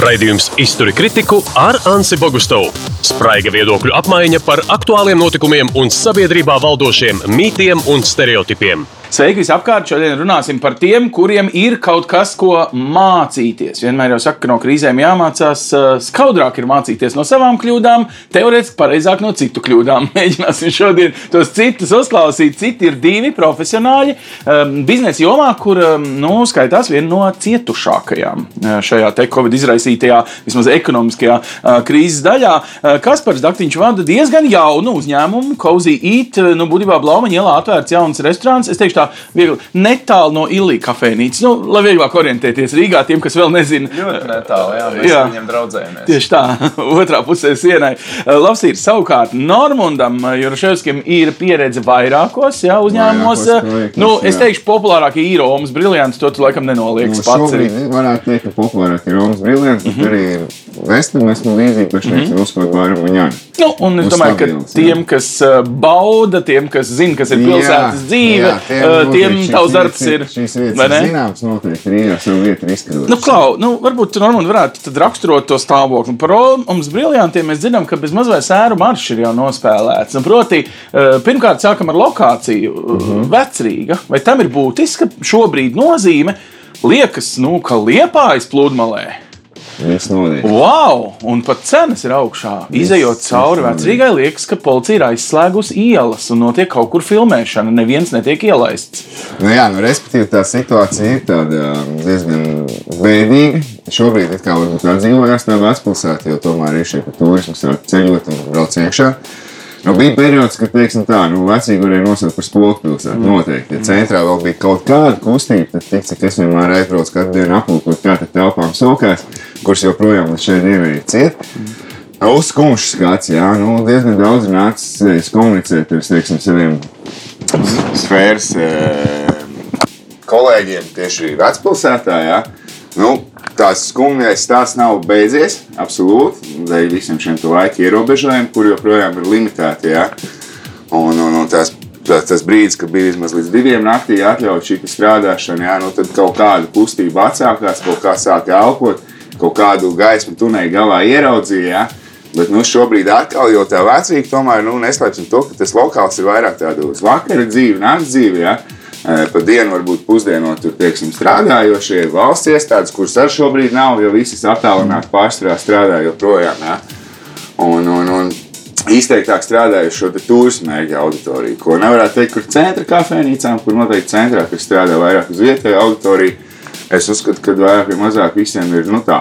Raidījums Izturi kritiku ar Ansi Bogustovu. Spraiga viedokļu apmaiņa par aktuāliem notikumiem un sabiedrībā valdošiem mītiem un stereotipiem. Sveiki, visapkārt! Šodien runāsim par tiem, kuriem ir kaut kas, ko mācīties. Vienmēr jau saka, ka no krīzēm jāmācās. eh, Skaudrāk ir mācīties no savām kļūdām, teorētiski pareizāk no citu kļūdām. Mēģināsim šodien tos citus uzklausīt. Citi ir divi profesionāļi um, biznesa jomā, kur um, nu, skaitās viena no cietušākajām uh, šajā Covid izraisītajā, vismaz ekonomiskajā uh, krīzes daļā. Kaspars Daktiņš vada diezgan jaunu uzņēmumu, Cozy Eat. Nu, būtībā Blaumaņa ielā atvērts jauns restorāns. Es teikšu, tā viegli netālu no Ilija kafejnīcas. Nu, lai vieglāk orientēties Rīgā, tiem, kas vēl nezina. Ļoti netālu, jā, mēs Jā. jā. viņam draudzējamies. Tieši tā, otrā pusē sienai. Labs ir savukārt Normundam, Juraševskim ir pieredze vairākos jā, uzņēmumos. Vairākos Nu, es jā. teikšu, populārākie ir Romas brillants, to tu laikam nenolieks Nu, pats. šobrīd Arī. varētu teikt, ka populārāk ir Romas brīvdienas, bet arī Vestam esmu līdzīgi, bet šeit ir uzskot vairāk un jā. Nu, un es domāju, ka jā. tiem, kas uh, bauda, tiem, kas zina, kas ir pilsētas dzīve, uh, tiem tavs darbs ir. Šīs vietas ir zināms, noteikti Rīgā savu vietu ir izskatot. Nu, Klau, nu, varbūt Normand varētu tad raksturot to stāvokli. Par Romas briljantiem mēs zinām, ka bez mazliet sēru maršs ir jau nospēlēts. Un proti, pirmkārt, sākam ar lokāciju. Mhm. -huh. Vecrīga. Vai tam ir būtiska šobrīd nozīme? Liekas, nu, ka liepājas pludmalē. Wow! Un pat cenas ir augšā. Izejot cauri vecrīgai, liekas, ka policija ir aizslēgusi ielas un notiek kaut kur filmēšana. Neviens netiek ielaists. Nu, jā, nu, respektīvi, tā situācija ir tāda um, diezgan bēdīga. Šobrīd it kā varbūt atdzīvojās tā vecpilsēta, jo tomēr ir šie turismi sāk ceļot un brauc iekšā. Nu, bija periods, kad, teiksim, tā, nu, vecīgi varēja nosaukt par spoku pilsētu. Mm. Noteikti. Ja centrā vēl bija kaut kāda kustība, tad, tik, cik es vienmēr aizbraucu katru dienu aplūkot, kā tad telpām sokās, kuras joprojām līdz šai dienai ir ciet. Nu, Uzskumjš skats, jā, nu, diezgan daudz nācis komunicēt ar, teiksim, saviem sfēras eh, kolēģiem tieši vecpilsētā. Jā. Nu, tās skumjais stāsts nav beidzies, absolūti. Dēļ visiem šiem laika ierobežojumiem, kur joprojām ir limitēti. Jā. Un, un, un tās, tas, tas brīdis, kad bija vismaz līdz diviem naktī atļauts šī strādāšana, jā, nu, tad kaut kāda kustība atsākās, kaut kā sāka elpot, kaut kādu gaismu tunēļa galā ieraudzīja. Jā. Bet nu, šobrīd atkal, jo tā vecīga tomēr nu, neslēpsim to, ka tas lokāls ir vairāk tādu uz vakara dzīvi, nakts dzīvi. Ja? E, Pa dienu varbūt pusdienot tur, teiksim, strādājošie valsts iestādes, kuras arī šobrīd nav, jo visas attālināti pārstrādā strādā joprojām. Ja? Un, un, un izteiktāk strādājuši šo turismu mērķa auditoriju, ko nevarētu teikt, kur centra kafejnīcām, kur noteikti centrā, kas strādā vairāk uz vietēju auditoriju. Es uzskatu, ka vairāk vai mazāk visiem ir nu, tā.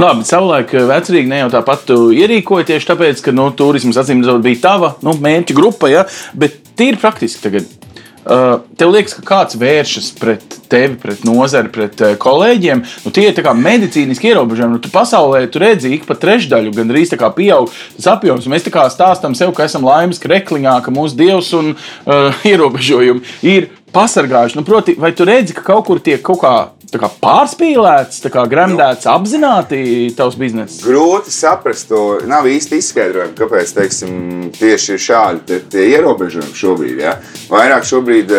Labi, savulaik vecrīgi ne jau tāpat tu ierīkoji tieši tāpēc, ka nu, turisms acīm redzot bija tava nu, mērķa grupa, ja? bet tīri praktiski tagad. Uh, tev liekas, ka kāds vēršas pret tevi, pret nozari, pret uh, kolēģiem. Nu, tie ir kā medicīniski ierobežojumi. Nu, tu pasaulē tu redzi, ik pa trešdaļu gandrīz pieaug tas apjoms. Mēs tā kā stāstām sev, ka esam laimes krekliņā, ka mūsu dievs un uh, ierobežojumi ir pasargājuši. Nu, proti, vai tu redzi, ka kaut kur tiek kaut kā, kā pārspīlēts, kā gremdēts apzināti tavs bizness? Grūti saprast to. Nav īsti izskaidrojumi, kāpēc teiksim, tieši ir šādi tie ierobežojumi šobrīd. Ja? Vairāk šobrīd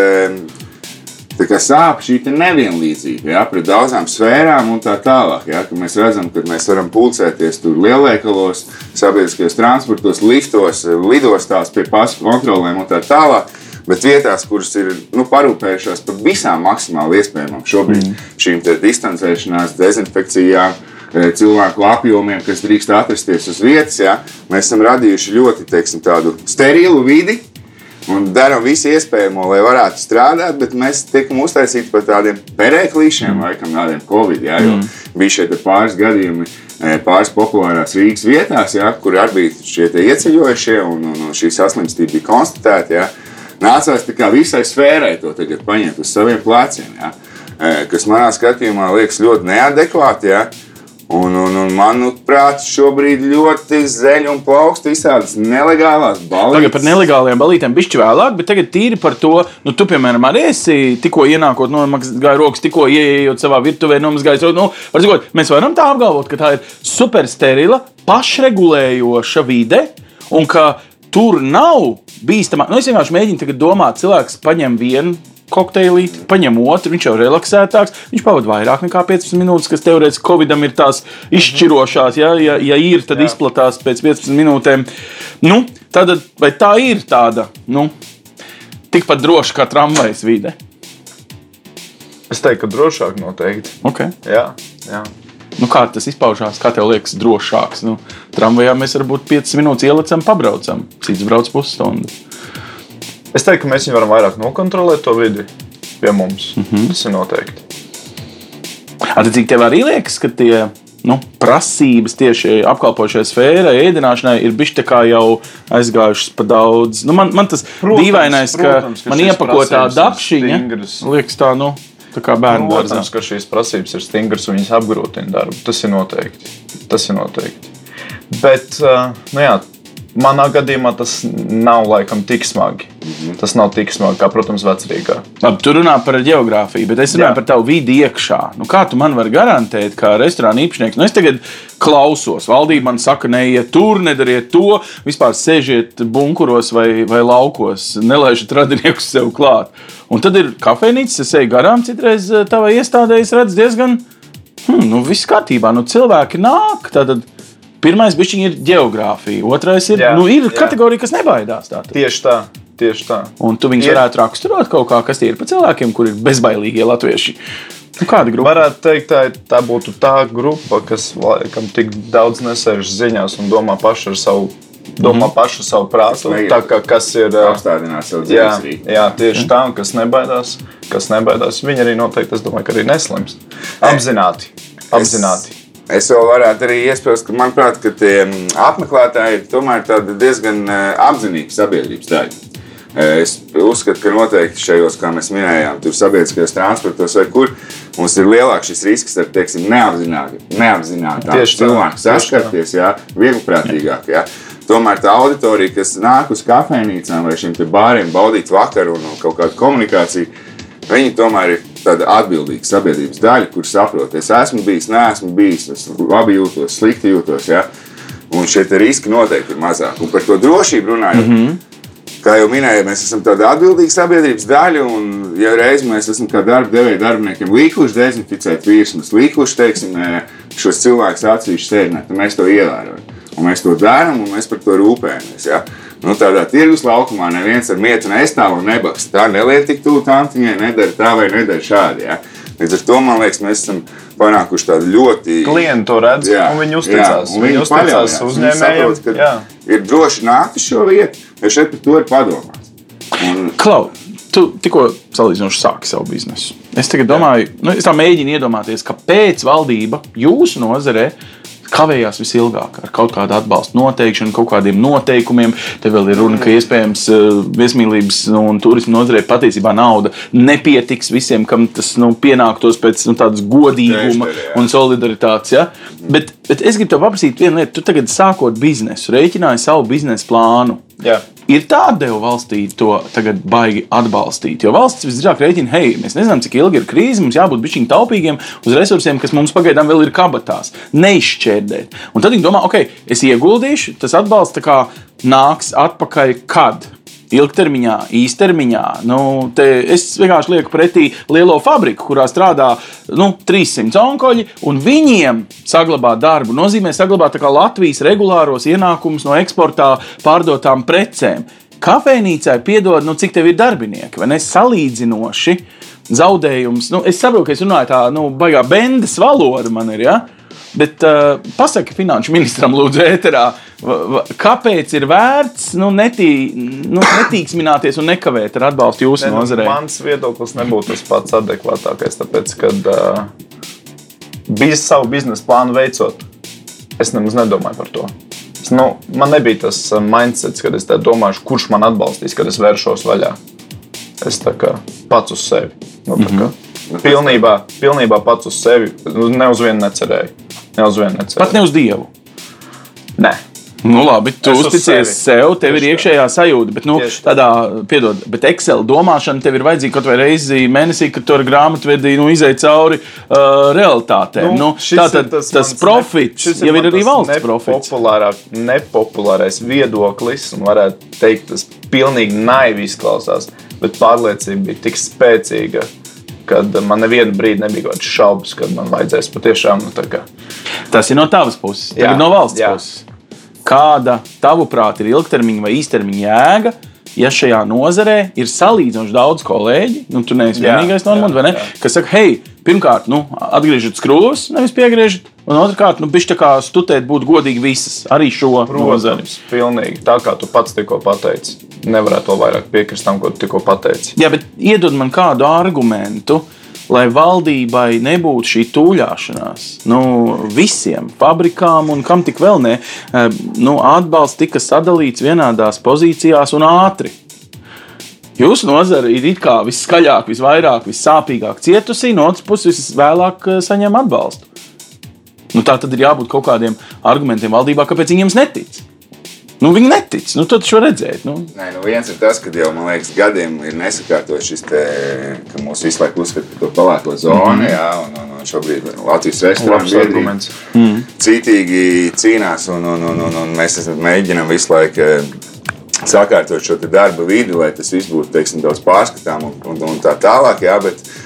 sāp šī nevienlīdzība ja? pret daudzām sfērām un tā tālāk. Ja? Mēs redzam, ka mēs varam pulcēties tur lielveikalos, sabiedriskajos transportos, liftos, lidostās pie pasu kontrolēm un tā tālāk. Bet vietās, kuras ir nu, parūpējušās par visām maksimāli iespējamām šobrīd, mm. šīm distancēšanās, dezinfekcijām, eh, cilvēku apjomiem, kas drīkst atrasties uz vietas, ja, mēs esam radījuši ļoti teiksim, sterilu vidi. Un darām visu iespējamo, lai varētu strādāt, bet mēs tiekam uztaisīti par tādiem perēklīšiem, laikam, tādiem covid. Jā, jo bija te pāris gadījumi, eh, pāris populārās Rīgas vietās, jā, kur arī bija šie ieceļojušie, un, un, un šī saslimstība bija konstatēta. Jā. Nācās tā kā visai sfērai to tagad paņemt uz saviem pleciem, eh, kas manā skatījumā liekas ļoti neadekvāti. Jā. Un, un, un manuprāt, šobrīd ļoti zeļi un plaukst visādas nelegālās balītas. Tagad par nelegālajām balītēm bišķi vēlāk, bet tagad tīri par to, nu, tu, piemēram, arī esi tikko ienākot, nomazgājis rokas, tikko ieejot savā virtuvē, nomazgājis rokas. Nu, var sakot, mēs varam tā apgalvot, ka tā ir supersterila, pašregulējoša vide un ka tur nav bīstamā. Nu, es vienkārši mēģinu domāt, cilvēks paņem vienu kokteilīti, paņem otru, viņš jau ir relaksētāks, viņš pavadīja vairāk nekā 15 minūtes, kas teorētiski Covidam ir tās izšķirošās, ja, ja, ja ir, tad Jā. izplatās pēc 15 minūtēm. Nu, tad, vai tā ir tāda, nu, tikpat droša kā tramvajas vide? Es teiktu, ka drošāk noteikti. Okay. Jā, jā. Nu, kā tas izpaužās? Kā tev liekas, drošāks? Nu, tramvajā mēs varbūt 5 minūtes ielicam, pabraucam, cits brauc pusstundu. Es teiktu, ka mēs viņu varam vairāk nokontrolēt to vidi pie mums. Mm -hmm. Tas ir noteikti. Attiecīgi, tev arī liekas, ka tie nu, prasības tieši apkalpošajai sfērai, ēdināšanai ir bijusi jau aizgājušas pa daudz. Nu, man, man tas protams, dīvainais, ka, protams, ka man iepakotā dakšiņa liekas tā, nu, tā kā bērnu dārzā. Protams, ka šīs prasības ir stingras un viņas apgrūtina darbu. Tas ir noteikti. Tas ir noteikti. Bet, nu jā, Manā gadījumā tas nav laikam tik smagi. -hmm. Tas nav tik smagi, kā, protams, vecrīgā. Labi, tu runā par geogrāfiju, bet es runāju Jā. par tavu vidi iekšā. Nu, kā tu man vari garantēt, kā restorāna īpašnieks? Nu, es tagad klausos, valdība man saka, neiet tur, nedariet to, vispār sēžiet bunkuros vai, vai laukos, nelaižiet radiniekus sev klāt. Un tad ir kafejnīca, es eju garām, citreiz eh, tavai iestādē, es redzu diezgan, hmm, nu, viss kārtībā, nu, cilvēki nāk. Tātad, Pirmais ir geogrāfija, otrais ir, jā, nu, ir jā. kategorija, kas nebaidās. Tātad. Tieši tā. Tieši tā. Un tu viņus ir. varētu raksturot kaut kā, kas tie ir pa cilvēkiem, kuriem ir bezbailīgie latvieši. Nu, kāda grupa? Varētu teikt, tā, tā būtu tā grupa, kas laikam tik daudz nesēž ziņās un domā paši ar savu. Domā mm. pašu savu prātu, tā kā kas ir apstādināt savu dzīvi. Jā, jā, tieši mm. tā, un kas nebaidās, kas nebaidās. Viņi arī noteikti, es domāju, ka arī neslims. Apzināti. apzināti. Es Es vēl varētu arī iespējas, ka, manuprāt, ka tie mm, apmeklētāji ir tomēr diezgan e, apzinīgi sabiedrības daļa. Es uzskatu, ka noteikti šajos, kā mēs minējām, tur sabiedriskajos transportos vai kur mums ir lielāks šis risks ar teiksim, neapzinātām cilvēku saskarties, jā, vieglprātīgāk. Jā. Tomēr tā auditorija, kas nāk uz kafejnīcām vai šiem bāriem, baudīt vakaru un kaut kādu komunikāciju, viņi tomēr ir tāda atbildīga sabiedrības daļa, kur saprot, es esmu bijis, neesmu bijis, es labi jūtos, slikti jūtos. Ja? Un šie riski noteikti ir mazāki. Un par to drošību runājot. Mm -hmm. Kā jau minēju, mēs esam tāda atbildīga sabiedrības daļa, un, ja reiz mēs esam kā darba devēja darbiniekiem līkuši dezinficēt virsmas, līkuši teiksim, šos cilvēkus atsevišķi sēdināt, tad mēs to ievērojam. Un mēs to darām, un mēs par to rūpējamies. Ja? Nu, tādā tirgus laukumā neviens ar mietu nestāv un nebaksta. Tā neliet tik tuvu tantiņai, nedara tā vai nedara šādi. Ja? Līdz ar to man liekas, mēs esam panākuši tādu ļoti. Klienti to redz, jā, un viņi uzticās. Jā, viņi uzticās uzņēmējiem. Ir droši nākt uz šo vietu, jo šeit par to ir padomāts. Un... Klau, tu tikko salīdzinoši sāki savu biznesu. Es tagad domāju, nu, es tā mēģinu iedomāties, kāpēc valdība jūsu nozarē kavējās visilgāk ar kaut kādu atbalstu noteikšanu, kaut kādiem noteikumiem. Te vēl ir runa, ka iespējams eh, viesmīlības un turisma nozarē patiesībā nauda nepietiks visiem, kam tas nu, pienāktos pēc nu, tādas godīguma un solidaritātes. Ja? Bet, bet es gribu te paprasīt vienu lietu. Tu tagad sākot biznesu, rēķināji savu biznesa plānu. Jā. Ir tāda deva valstī to tagad baigi atbalstīt. Jo valsts visdrīzāk rēķina, hei, mēs nezinām, cik ilgi ir krīze, mums jābūt bišķiņ taupīgiem uz resursiem, kas mums pagaidām vēl ir kabatās. Neizšķērdēt. Un tad viņi domā, ok, es ieguldīšu, tas atbalsts nāks atpakaļ kad? Ilgtermiņā, īstermiņā. Nu, es vienkārši lieku pretī lielo fabriku, kurā strādā nu, 300 onkoļi, un viņiem saglabāt darbu nozīmē saglabāt Latvijas regulāros ienākumus no eksportā pārdotām precēm. Kafejnīcai piedod, nu, cik tev ir darbinieki, vai ne salīdzinoši zaudējums. Nu, es saprotu, ka es runāju tā, nu, baigā bendas valoda man ir. Ja? Bet uh, pasaki finanšu ministram, lūdzu, ēterā, kāpēc ir vērts nu, netī, nu, netīksmināties un nekavēt ar atbalstu jūsu ne, nu, nozarei? Mans viedoklis nebūtu tas pats adekvātākais, tāpēc, kad uh, bija savu biznesa plānu veicot, es nemaz nedomāju par to. Es, nu, man nebija tas mindsets, kad es domāju, kurš man atbalstīs, kad es vēršos vaļā. Es tā kā pats uz sevi. Nu, mm -hmm. Pilnībā, pilnībā pats uz sevi. Nu, ne uz vienu necerēju. Ne uz vienu necerēju. Pat ne uz dievu. Nē. Nu, labi, tu uzticies sev, tev ir iekšējā sajūta, bet, nu, tādā, piedod, bet Excel domāšana tev ir vajadzīga kaut vai reizi mēnesī, kad tu ar grāmatvedi nu, izai cauri uh, realitātēm. Nu, nu, tā tad tas, tas profits jau ir arī valsts profits. Nepopulārais viedoklis, un varētu teikt, tas pilnīgi naivi izklausās bet pārliecība bija tik spēcīga, ka man nevienu brīdi nebija kaut kādas šaubas, ka man vajadzēs patiešām nu, kā. Tas ir no tavas puses, Jā, no valsts jā. puses. Kāda, tavuprāt, ir ilgtermiņa vai īstermiņa jēga? Ja šajā nozarē ir salīdzinoši daudz kolēģi, nu, tu neesi vienīgais no mums, ne? Kas saka, hei, pirmkārt, nu, atgriežiet skrūves, nevis piegriežiet, un otrkārt, nu, bišķi tā kā studēt būtu godīgi visas, arī šo nozari. Pilnīgi tā kā tu pats tikko pateici. Nevarētu vēl vairāk piekrist tam, ko tu tikko pateici. Jā, bet iedod man kādu argumentu, lai valdībai nebūtu šī tūļāšanās. Nu, visiem fabrikām un kam tik vēl ne, eh, nu, atbalsts tika sadalīts vienādās pozīcijās un ātri. Jūsu nozara ir it kā viskaļāk, visvairāk, vissāpīgāk cietusī, no otras puses visvēlāk eh, saņem atbalstu. Nu, tā tad ir jābūt kaut kādiem argumentiem valdībā, kāpēc viņi jums netic. Nu, viņi netic. Nu, tad šo redzēt. Nu. Nē, nu viens ir tas, ka jau man liekas, gadiem ir nesakārtots šis te, ka mūsu visu laiku uzskata par to pelēko zonu. Mm -hmm. jā, un, un, un šobrīd Latvijas restorāna Labs biedrība arguments. cītīgi cīnās, un, un, un, un, un mēs mēģinām visu laiku eh, sakārtot šo te darba vidi, lai tas viss būtu teiksim, daudz pārskatām un, un, un tā tālāk. Jā, bet, eh,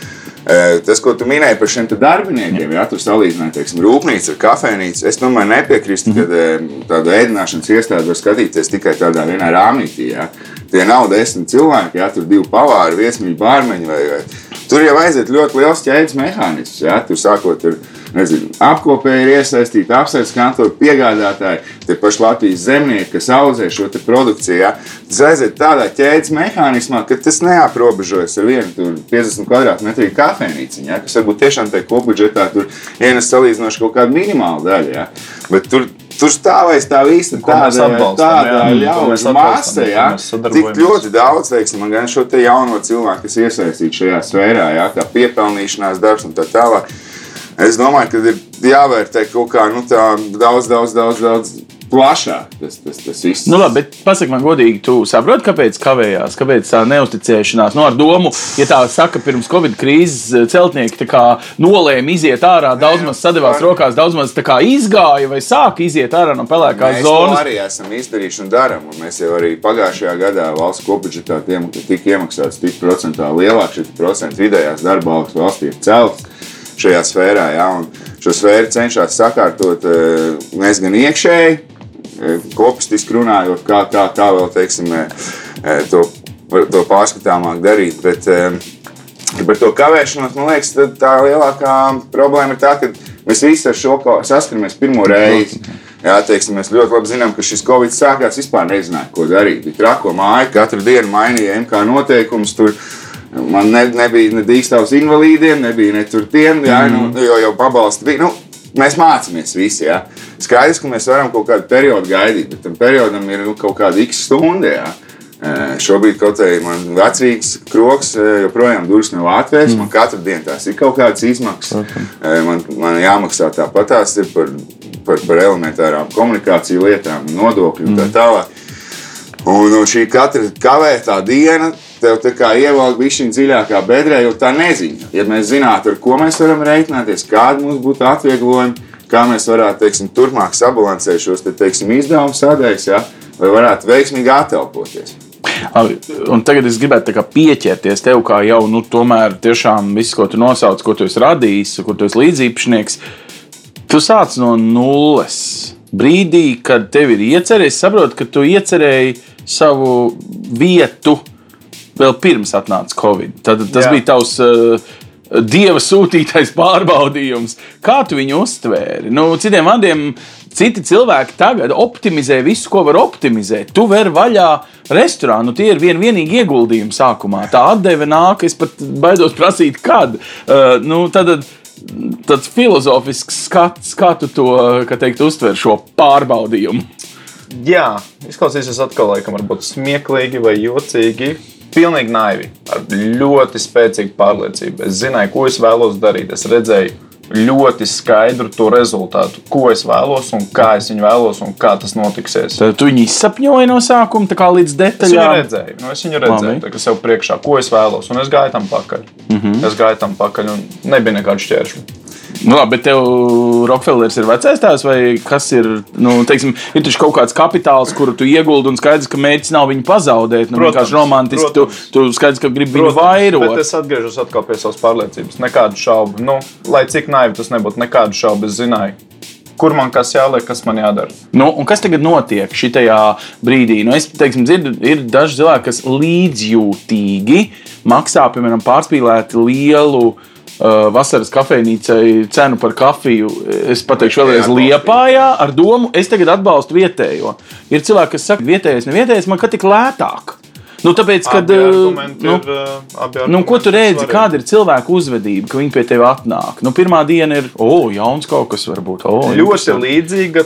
Tas, ko tu minēji par šiem darbiniekiem, ja tu salīdzināji teiksim, rūpnīcu ar kafejnīcu, es domāju, nepiekrītu, ka eh, tādu ēdināšanas iestādi var skatīties tikai tādā vienā rāmītī. Ja. Tie nav desmit cilvēki, ja tur ir divi pavāri, viesmīļi, bārmeņi. Vai, vai. Tur jau aiziet ļoti liels ķēdes mehānisms. Ja. Tur sākot ar nezinu, apkopēji ir iesaistīti, apsveic kantoru piegādātāji, tie paši Latvijas zemnieki, kas audzē šo produkciju. Ja. Tas aiziet tādā ķēdes mehānismā, ka tas neaprobežojas ar vienu tur 50 kvadrātmetru kafejnīcu, ja, kas varbūt tiešām tajā kopbudžetā ienes salīdzinoši kaut kādu minimālu daļu. Ja. Bet tur, tur stāvēs tā visa tāda, ļauna masa, ja, sadarbojamies. ļoti daudz, teiksim, gan šo te jauno cilvēku, kas iesaistīti šajā sfērā, ja, kā piepelnīšanās darbs un tā tālāk. Es domāju, ka ir jāvērtē kaut kā nu, tā daudz, daudz, daudz, daudz plašāk tas, tas, tas viss. Nu, labi, bet pasak man godīgi, tu saproti, kāpēc kavējās, kāpēc tā neusticēšanās. Nu, ar domu, ja tā saka, pirms Covid krīzes eh, celtnieki nolēma iziet ārā, daudz maz sadevās rokās, daudz maz izgāja vai sāka iziet ārā no pelēkās Mēs zonas. arī esam izdarījuši un darām. Mēs jau arī pagājušajā gadā valsts kopbudžetā tika iemaksāts tik procentuāli lielāk, šī procenta vidējās darba algas valstī ir celtas šajā sfērā. Ja, šo sfēru cenšas sakārtot mēs gan iekšēji, kopistiski runājot, kā, kā, kā vēl teiksim, to, to pārskatāmāk darīt. Bet, Par to kavēšanos, man liekas, tā lielākā problēma ir tā, ka mēs visi ar šo saskaramies pirmo reizi. Jā, teiksim, mēs ļoti labi zinām, ka šis Covid sākās vispār nezināja, ko darīt. Bija trako māja, katru dienu mainīja MK noteikumus. Tur man ne, nebija ne dīkstāvs invalīdiem, nebija ne tur tiem, jā, nu, jo jau pabalsti bija. Nu, mēs mācāmies visi. Jā. Skaidrs, ka mēs varam kaut kādu periodu gaidīt, bet tam periodam ir nu, kaut kāda x stunda. Eh, Šobrīd kaut kādā man vecīgs kroks, joprojām durvis nav atvērts. Mm. Man katru dienu tās ir kaut kādas izmaksas. Eh, Man, man jāmaksā tāpat tās ir par, par, par elementārām komunikāciju lietām, nodokļu un tā tālāk. Un, un šī katra kavētā diena tev tā kā ievelk viņa dziļākā bedrē, jo tā neziņa. Ja mēs zinātu, ar ko mēs varam rēķināties, kādi mums būtu atvieglojumi, kā mēs varētu teiksim, turpmāk sabalansēt šos te, teiksim, izdevumu sadaļas, ja, lai varētu veiksmīgi atelpoties. Labi, Un tagad es gribētu pieķerties tev, kā jau nu, tomēr tiešām viss, ko tu nosauc, ko tu esi radījis, kur tu esi līdzīpašnieks. Tu sāc no nulles. Brīdī, kad tev ir iecerējies, saproti, ka tu iecerēji savu vietu vēl pirms atnāca Covid. Tad, tas Jā. bija tavs uh, dieva sūtītais pārbaudījums. Kā tu viņu uztvēri? Nu, citiem vārdiem, citi cilvēki tagad optimizē visu, ko var optimizēt. Tu vari vaļā restorānu, tie ir vien vienīgi ieguldījumi sākumā. Tā atdeve nāk, es pat baidos prasīt, kad. Uh, nu, tad, tāds filozofisks skats, kā tu to kā teikt, uztver šo pārbaudījumu. Jā, izklausīsies atkal, laikam, varbūt smieklīgi vai jocīgi. Pilnīgi naivi, ar ļoti spēcīgu pārliecību. Es zināju, ko es vēlos darīt. Es redzēju ļoti skaidru to rezultātu, ko es vēlos un kā es viņu vēlos un kā tas notiksies. Tad tu viņu izsapņoji no sākuma tā kā līdz Es viņu detaļām. redzēju, nu, es viņu redzēju, tā, ka sev priekšā, ko es vēlos, un es gāju tam pakaļ. Mm. -hmm. Es gāju tam pakaļ, un nebija nekādu šķēršļu. Nu, labi, bet tev Rockefeller's ir vecais tēvs, vai kas ir? Nu, teiksim, ir taču kaut kāds kapitāls, kuru tu ieguldi, un skaidrs, ka mērķis nav viņu pazaudēt. Nu, Protams, romantiski tu, protams. tu skaidrs, ka gribi viņu Bet vairot. es atgriežos atkal pie savas pārliecības. Nekādu šaubu. Nu, lai cik naivi tas nebūtu, nekādu šaubu es zināju. Kur man kas jāliek, kas man jādara? Nu, un kas tagad notiek šajā brīdī? Nu, es teiksim, dzirdu, ir daži cilvēki, kas līdzjūtīgi maksā, piemēram, pārspīlēti lielu. Uh, vasaras kafejnīcai cenu par kafiju. Es pateikšu, vēlreiz liepājā ar domu, es tagad atbalstu vietējo. Ir cilvēki, kas saka, vietējais, nevietējais, man kā tik lētāk. Nu, tāpēc, kad, uh, nu, ir, uh, Nu, ko tu redzi, svarīgi. kāda ir cilvēka uzvedība, ka viņi pie tevis atnāk? Nu, pirmā diena ir, o, oh, jauns kaut kas varbūt. Oh, ļoti līdzīga.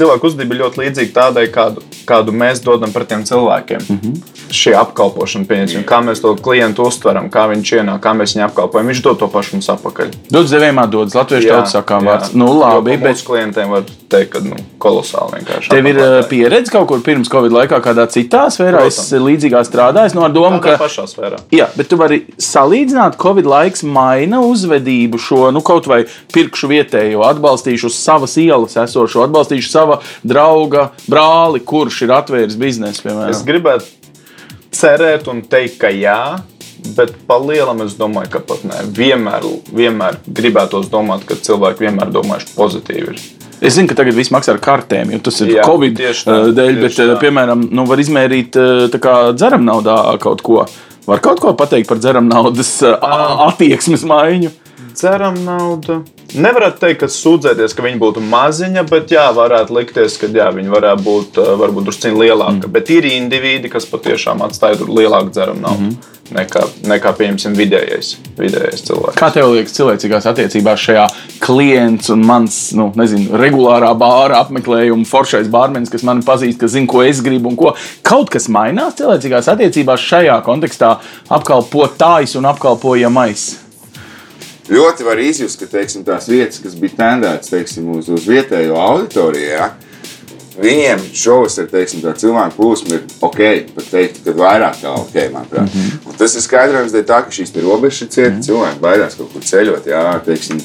Cilvēku uzvedība ir ļoti līdzīga tādai, kādu, kādu mēs dodam par tiem cilvēkiem. Mm. -hmm. Šī apkalpošana, pieņemsim, kā mēs to klientu uztveram, kā viņš ienāk, kā mēs viņu apkalpojam. Viņš dod to pašu mums atpakaļ. Dodas devējumā, dodas latviešu tautas sakām vārds. Nu, labi, bet klientiem var teikt, ka nu, kolosāli vienkārši. tev ir uh, apmeklētāji. pieredze kaut kur pirms Covid laikā, kādā citā sfērā, es līdzīgā strādāju, no ar domu, Tādā ka. pašā sfērā. Jā, bet tu vari salīdzināt, Covid laiks maina uzvedību šo, nu, kaut vai pirkšu vietējo, atbalstīšu uz savas ielas esošo, atbalstīšu sava drauga brāli, kurš ir atvēris biznesu, piemēram. Es gribētu cerēt un teikt, ka jā. Bet par lielam es domāju, ka pat nē. Vienmēr, vienmēr gribētos domāt, ka cilvēki vienmēr domājuši pozitīvi. Ir. Es zinu, ka tagad viss maksā ar kartēm, jo tas ir Jā, Covid tieši tā, eh, dēļ, bet, eh, tā. piemēram, nu, var izmērīt eh, dzeram naudā kaut ko. Var kaut ko pateikt par dzeram naudas eh, a- attieksmes maiņu. Ceram, nauda. Nevarētu teikt, ka sūdzēties, ka viņi būtu maziņa, bet jā, varētu likties, ka jā, viņi varētu būt uh, varbūt drusku lielāka. Mm. Bet ir indivīdi, kas patiešām atstāja lielāku dzeramu naudu mm -hmm. nekā, nekā pieņemsim, vidējais, vidējais cilvēks. Kā tev liekas, cilvēcīgās attiecībās šajā klients un mans, nu, nezinu, regulārā bāra apmeklējuma foršais bārmenis, kas mani pazīst, kas zina, ko es gribu un ko. Kaut kas mainās cilvēcīgās attiecībās šajā kontekstā apkalpotājs un apkalpojamais. Ļoti var izjust, ka teiksim, tās vietas, kas bija tendētas teiksim, uz, uz vietējo auditoriju, ja, viņiem šovasar teiksim, tā cilvēku plūsma ir ok, pat teikt, ka vairāk kā ok. Mm -hmm. Tas ir skaidrojums dēļ tā, ka šīs robežas ir cietas, mm -hmm. cilvēki baidās kaut kur ceļot. Jā, teiksim,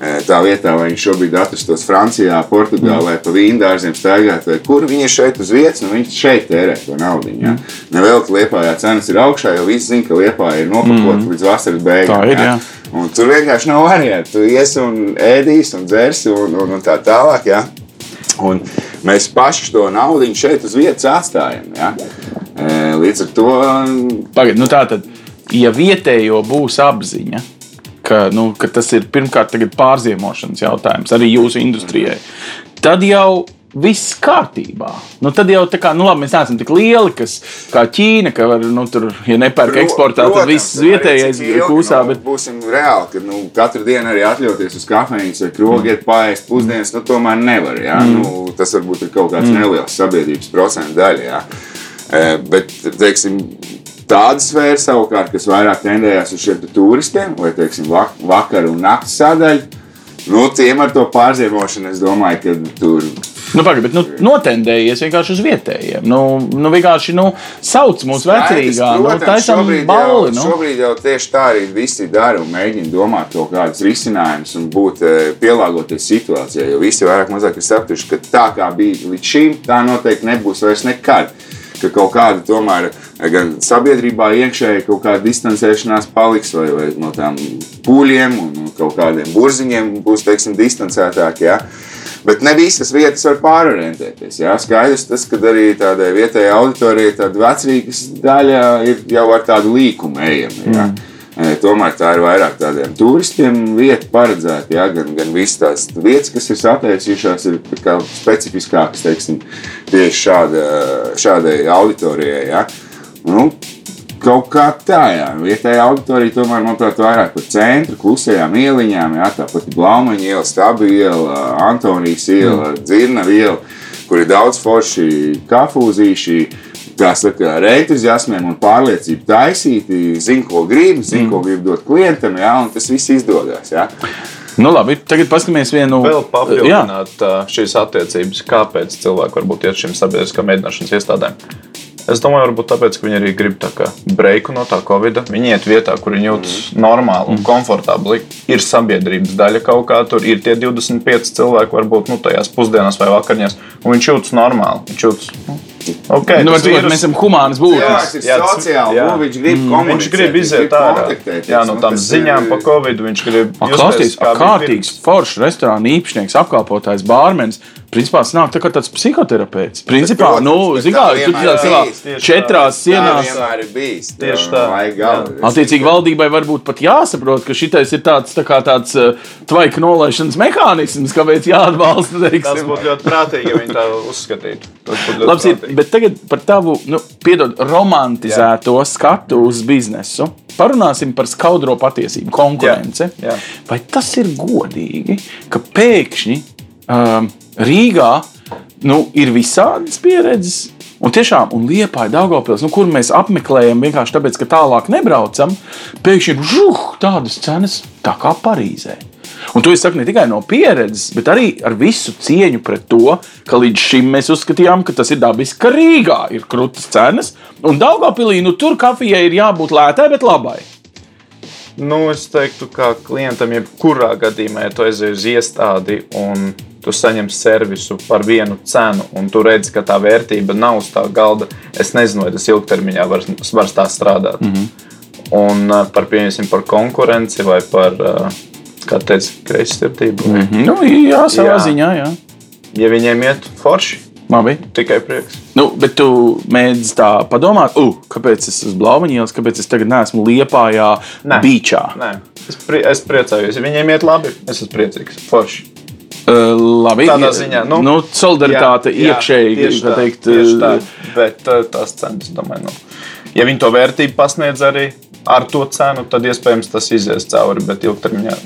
eh, Tā vietā, vai viņš šobrīd atrastos Francijā, Portugālē, pa vīndārziem staigāt, vai kur viņi ir šeit uz vietas, nu viņi šeit tērē to naudu. Ja? Nevēl, ka Liepājā cenas ir augšā, jo visi zina, ka Liepājā ir nopakota mm. līdz vasaras beigām. Tā ir, ja? jā. Un tur vienkārši nav variantu. Tu iesi un ēdīsi un dzersi un, un, un tā tālāk. Ja? Un mēs paši to naudu šeit uz vietas atstājam. Ja? E, Līdz ar to Pagaidiet, nu tā tad, ja vietējo būs apziņa, ka, nu, ka tas ir pirmkārt pārziemošanas jautājums arī jūsu industrijai, tad jau viss kārtībā. Nu, tad jau tā kā, nu, labi, mēs neesam tik lieli, kas kā Ķīna, ka var, nu, tur, ja nepērk eksportā, tad viss vietējais kūsā. Nu, Bet... Būsim reāli, ka nu, katru dienu arī atļauties uz kafejnīcu vai krogu, iet pāriest pusdienas, nu, tomēr nevar. Ja? Mm. Nu, tas varbūt ir kaut kāds mm. neliels sabiedrības procentu daļa. Ja? E, bet, teiksim, Tāda sfēra savukārt, kas vairāk tendējās uz šiem turistiem, vai teiksim, vak vakar un naktas sadaļu, nu, tiem ar to pārziemošanu, es domāju, ka tur Nu, pagaid, bet nu, notendējies vienkārši uz vietējiem. Nu, nu vienkārši nu, sauc mūsu vecrīgā. Nu, šobrīd, balli. jau, Nu. šobrīd jau tieši tā arī visi dara un mēģina domāt kaut kādus risinājumus un būt eh, pielāgoties situācijai. Jo visi vairāk mazāk ir sapratuši, ka tā kā bija līdz šim, tā noteikti nebūs vairs nekad. Ka kaut kāda tomēr eh, gan sabiedrībā iekšēji kaut kāda distancēšanās paliks, vai, vai no tām pūļiem un kaut kādiem burziņiem būs teiksim, distancētāk. Ja? Bet ne visas vietas var pārorientēties. Jā, skaidrs, tas, ka arī tādai vietējai auditorijai tāda vecrīgas daļa ir jau ar tādu līkumu ejama. Jā. Mm. Tomēr tā ir vairāk tādiem turistiem vieta paredzēta. Jā, gan, gan visas tās vietas, kas ir sataisījušās, ir specifiskākas teiksim, tieši šāda, šādai auditorijai. Jā. Nu, Kaut kā tā, jā. Vietējā auditorija tomēr, manuprāt, vairāk par centru, klusajām ieliņām, jā, tāpat Blaumaņa iela, Stabu iela, Antonijas iela, mm. Dzirna iela, kur ir daudz forši kafūzīši, kā saka, ar entuziasmiem un pārliecību taisīti, zina, ko grib, zina, mm. ko grib dot klientam, jā, un tas viss izdodas, jā. Nu, labi, tagad paskatīsimies vienu Vēl Jā. papildināt ā, šīs attiecības, kāpēc cilvēki var būt iet šīm sabiedriskām mēģināšanas iestādēm. Es domāju, varbūt tāpēc, ka viņi arī grib tā kā breiku no tā Covid. Viņi iet vietā, kur viņi jūtas mm. normāli un komfortabli. Ir sabiedrības daļa kaut kā tur, ir tie 25 cilvēki, varbūt nu, tajās pusdienās vai vakariņās, un viņš jūtas normāli. Viņš jūtas, nu, Okay, nu, vīrus... Mēs esam humāns būtnes. Jā, sociāli, jā. Nu, viņš grib mm. Viņš grib iziet ārā. Jā, no tām ziņām par Covid viņš grib. Klausties, kārtīgs, foršs restorāna īpašnieks, apkalpotājs, bārmenis principā nāk tā kā tāds psihoterapeits. Principā, protams, nu, zin kā, tu tādā savā četrās sienās. Tā vienmēr ir bijis. Tieši tā. Attiecīgi valdībai varbūt pat jāsaprot, ka šitais ir tāds, tā kā tāds uh, tvaika nolaišanas mehānisms, kāpēc jāatbalsta. Teiksim. Tas būtu ļoti prātīgi, ja viņi tā uzskatītu. Labs ir, bet tagad par tavu, nu, piedod, romantizēto Jā. skatu uz biznesu. Parunāsim par skaudro patiesību, konkurenci. Jā. Jā. Vai tas ir godīgi, ka pēkšņi um, Rīgā nu, ir visādas pieredzes. Un tiešām, un Liepa ir Daugopils, nu, kur mēs apmeklējam vienkārši tāpēc, ka tālāk nebraucam, pēkšņi ir žuh, tādas cenas tā kā Parīzē. Un to es saku ne tikai no pieredzes, bet arī ar visu cieņu pret to, ka līdz šim mēs uzskatījām, ka tas ir dabiski, ka Rīgā ir krūtis cenas, un Daugopilī nu, tur kafijai ir jābūt lētai, bet labai. Nu, es teiktu, ka klientam jebkurā gadījumā, ja tu aizej uz iestādi un tu saņem servisu par vienu cenu, un tu redzi, ka tā vērtība nav uz tā galda. Es nezinu, vai tas ilgtermiņā var, var tā strādāt. Mm -hmm. Un uh, par, par konkurenci vai par, uh, kā teica, kreissirdību. Mm -hmm. nu, jā, savā jā. ziņā. Jā. Ja viņiem iet forši, Labi. Tikai prieks. Nu, bet tu mēģini tā padomāt, uh, kāpēc es esmu Blaumaņielas, kāpēc es tagad neesmu Liepājā, Nē. Beachā. Nē, es, pri es priecājos. Ja viņiem iet labi, es esmu priecīgs. Forši. Uh, labi, tādā ziņā nu, nu, solidaritāte iekšēji. Tā, teikt, tā. Bet uh, tās cenas, domāju, nu, ja viņi to vērtību pasniedz arī ar to cenu, tad iespējams tas izies cauri, bet ilgtermiņā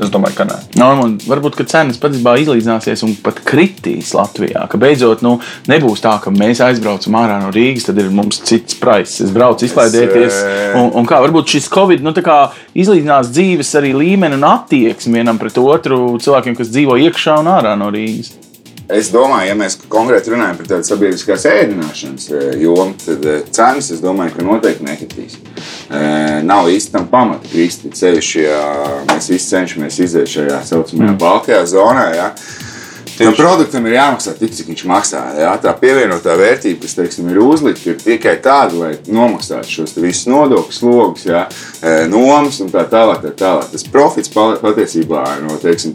Es domāju, ka nē. No, varbūt cenas patiesībā izlīdzināsies un pat kritīs Latvijā. Ka beidzot nu, nebūs tā, ka mēs aizbraucam ārā no Rīgas, tad ir mums cits price. Es braucu izklaidēties. Un, un kā varbūt šis Covid nu, izlīdzinās dzīves arī līmeni un attieksmi vienam pret otru cilvēkiem, kas dzīvo iekšā un ārā no Rīgas. Es domāju, ja mēs konkrēti runājam par tādu sabiedriskās ēdināšanas eh, jomu, tad eh, cenas, es domāju, ka noteikti nekritīs. Eh, nav īsti tam pamata kristīt, sevišķi, ja mēs visi cenšamies iziet šajā tā saucamajā mm. balkajā zonā. Ja. Tam produktam ir jāmaksā tik, cik viņš maksā. Jā. Tā pievienotā vērtība, kas teiksim, ir uzlikta, ir tikai tāda, lai nomaksātu šos visus nodokļu slogus, jā, nomas un tā tālāk. Tā tālāk. Tas profits patiesībā no teiksim,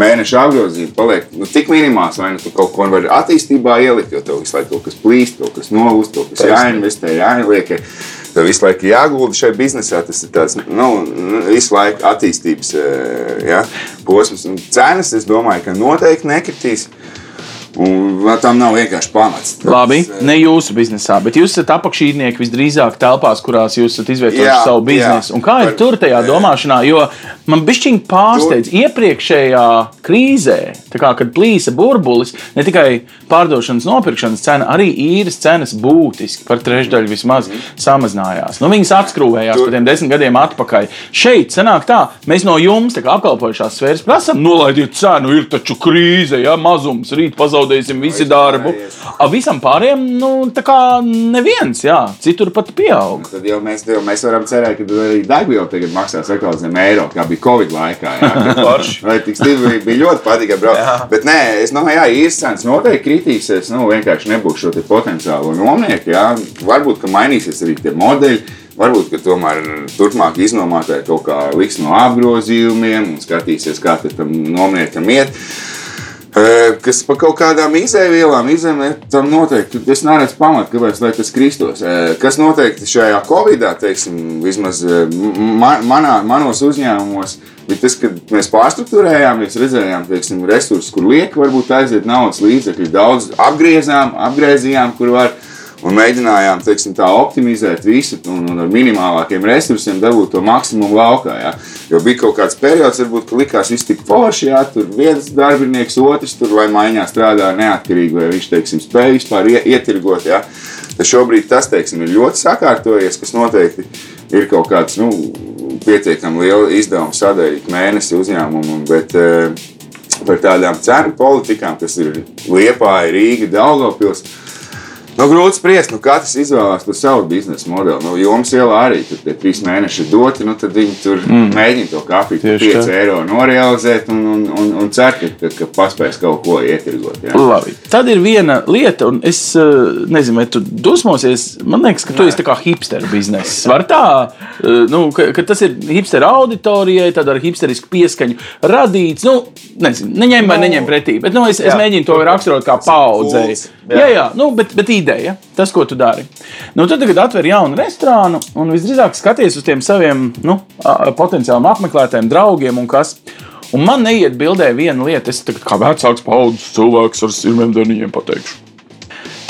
mēneša apgrozījuma paliek nu, tik minimāls, lai nu, tu kaut ko vari attīstībā ielikt, jo tev visu laiku kaut kas plīst, kaut kas novūst, kaut kas jāinvestē, jāieliek. Tev visu laiku jāgulda šajā biznesā. Tas ir tāds nu, visu laiku attīstības ja, posms. Un cenas, es domāju, ka noteikti nekritīs. Un tam nav vienkārši pamats. Tas, Labi, ne jūsu biznesā, bet jūs esat apakšīdnieki visdrīzāk telpās, kurās jūs esat izvietojuši savu biznesu. Jā, un kā ir par, tur tajā domāšanā? Jo man bišķiņi pārsteidz tur... iepriekšējā krīzē, kā, kad plīsa burbulis, ne tikai pārdošanas, nopirkšanas cena, arī īres cenas būtiski par trešdaļu vismaz samazinājās. Nu, viņas atskrūvējās tur... par tiem desmit gadiem atpakaļ. Šeit sanāk tā, mēs no jums, kā apkalpojušās sfēras, prasām, nolaidiet cenu, ir taču krīze, ja mazums rīt pazaudēsim visi darbu. A visam pārējiem, nu, tā kā neviens, jā, citur pat pieaug. Tad jau mēs, jau mēs varam cerēt, ka arī degviela tagad maksās atkal zem eiro, kā bija Covid laikā. Vai tik stipri bija ļoti patīkami braukt. Bet nē, es domāju, jā, cenas noteikti kritīsies. Nu, vienkārši nebūs šo potenciālo nominieku. Jā. Varbūt, ka mainīsies arī tie modeļi. Varbūt, ka tomēr turpmāk iznomātāji kaut kā liks no apgrozījumiem un skatīsies, kā tam nomniekam iet. Kas par kaut kādām izēvielām, izēmē, tam noteikti es neredzu pamatu, kāpēc tas kristos. Kas noteikti šajā Covidā, teiksim, vismaz man, manā, manos uzņēmumos, bija tas, ka mēs pārstruktūrējām, mēs redzējām, teiksim, resursus, kur liek, varbūt aiziet naudas līdzekļi, daudz apgriezām, apgriezījām, kur var un mēģinājām teiksim, tā, optimizēt visu un, un ar minimālākiem resursiem dabūt to maksimumu laukā. Jā. Jo bija kaut kāds periods, varbūt, ka likās viss tik forši, jā, tur viens darbinieks, otrs tur vai maiņā strādā neatkarīgi, vai viņš teiksim, spēj vispār ietirgot. Jā. Tad šobrīd tas teiksim, ir ļoti sakārtojies, kas noteikti ir kaut kāds nu, pietiekami liels izdevums sadaļa mēnesi uzņēmumam. Bet, eh, Par tādām cenu politikām, kas ir Liepa, Rīga, Daugopils, Nu, grūti spriest, nu, katrs izvēlās to savu biznesa modeli. Nu, Jums jau arī tur tie trīs mēneši ir doti, nu, tad viņi tur mm. mēģina to kafiju par Tieši 5 tā. eiro norealizēt un, un, un, un cer, ka, ka, ka paspēs kaut ko ietirgot. Ja? Labi. Tad ir viena lieta, un es eh, nezinu, vai tu dusmosies. Man liekas, ka tu esi tā kā hipster biznesa. Var tā, eh, nu, ka, ka tas ir hipster auditorijai, tad ar hipsterisku pieskaņu radīts. Nu, nezinu, neņem vai neņem pretī, bet nu, es, es Jā, mēģinu to raksturot kā paudzei. Jā, jā, nu, bet, bet ideja, tas, ko tu dari. Nu, tad, kad atver jaunu restorānu un visdrīzāk skaties uz tiem saviem nu, potenciāliem apmeklētājiem, draugiem un kas. Un man neiet bildē viena lieta, es tagad kā vecāks paudzes cilvēks ar sirmiem dārniņiem pateikšu.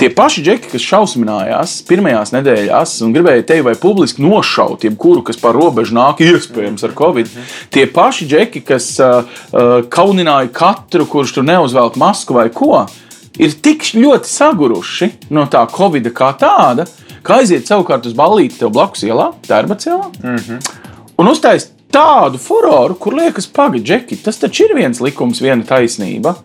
Tie paši džeki, kas šausminājās pirmajās nedēļās un gribēja tevi vai publiski nošaut, jebkuru, kas par robežu nāk, iespējams, ar covid, tie paši džeki, kas uh, kaunināja katru, kurš tur neuzvelk masku vai ko, ir tik ļoti saguruši no tā covid kā tāda, ka aiziet savukārt uz ballīti tev blakus ielā, Tērbats ielā, un uztaisīt tādu furoru, kur liekas, pagaidi, džeki, tas taču ir viens likums, viena taisnība.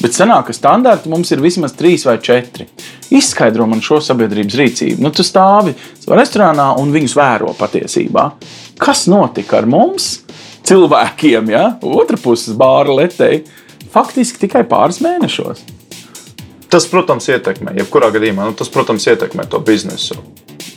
Bet sanāk, ka standarti mums ir vismaz trīs vai četri. Izskaidro man šo sabiedrības rīcību. Nu, tu stāvi restorānā un viņus vēro patiesībā. Kas notika ar mums, cilvēkiem, ja otrā puses bāra letēji, faktiski tikai pāris mēnešos? Tas, protams, ietekmē. Jebkurā gadījumā nu, tas, protams, ietekmē to biznesu.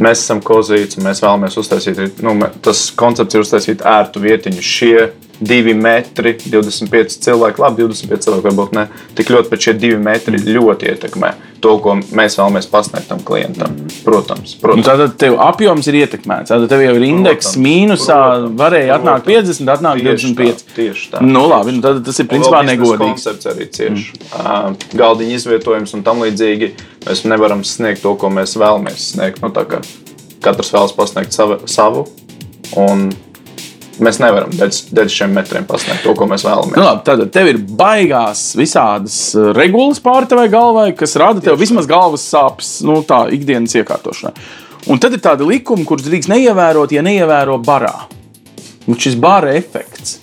Mēs esam kozīts, mēs vēlamies uztaisīt, nu, tas koncepts ir uztaisīt ērtu vietiņu. Šie divi metri, 25 cilvēki, labi, 25 cilvēki varbūt ne tik ļoti, bet šie divi metri ļoti ietekmē to, ko mēs vēlamies pasniegt tam klientam. Protams, Nu, protams. Tātad tev apjoms ir ietekmēts. Tad tev jau ir indeks Protams, mīnusā, protams, varēja atnākt protams. 50, atnākt Tieši 25. tā, tieši tā, Nu, labi, nu, tad tas ir principā negodīgi. koncepts arī cieši. Mm. Galdiņa izvietojums un tam līdzīgi. Mēs nevaram sniegt to, ko mēs vēlamies sniegt. Nu, katrs vēlas pasniegt savu, savu un mēs nevaram dēļ šiem metriem pasniegt to, ko mēs vēlamies. Nu, labi, tad tev ir baigās visādas uh, regulas pār tevai galvai, kas rada tev vismaz galvas sāpes, nu, tā ikdienas iekārtošanā. Un tad ir tādi likumi, kurus drīkst neievērot, ja neievēro barā. Un šis bara efekts.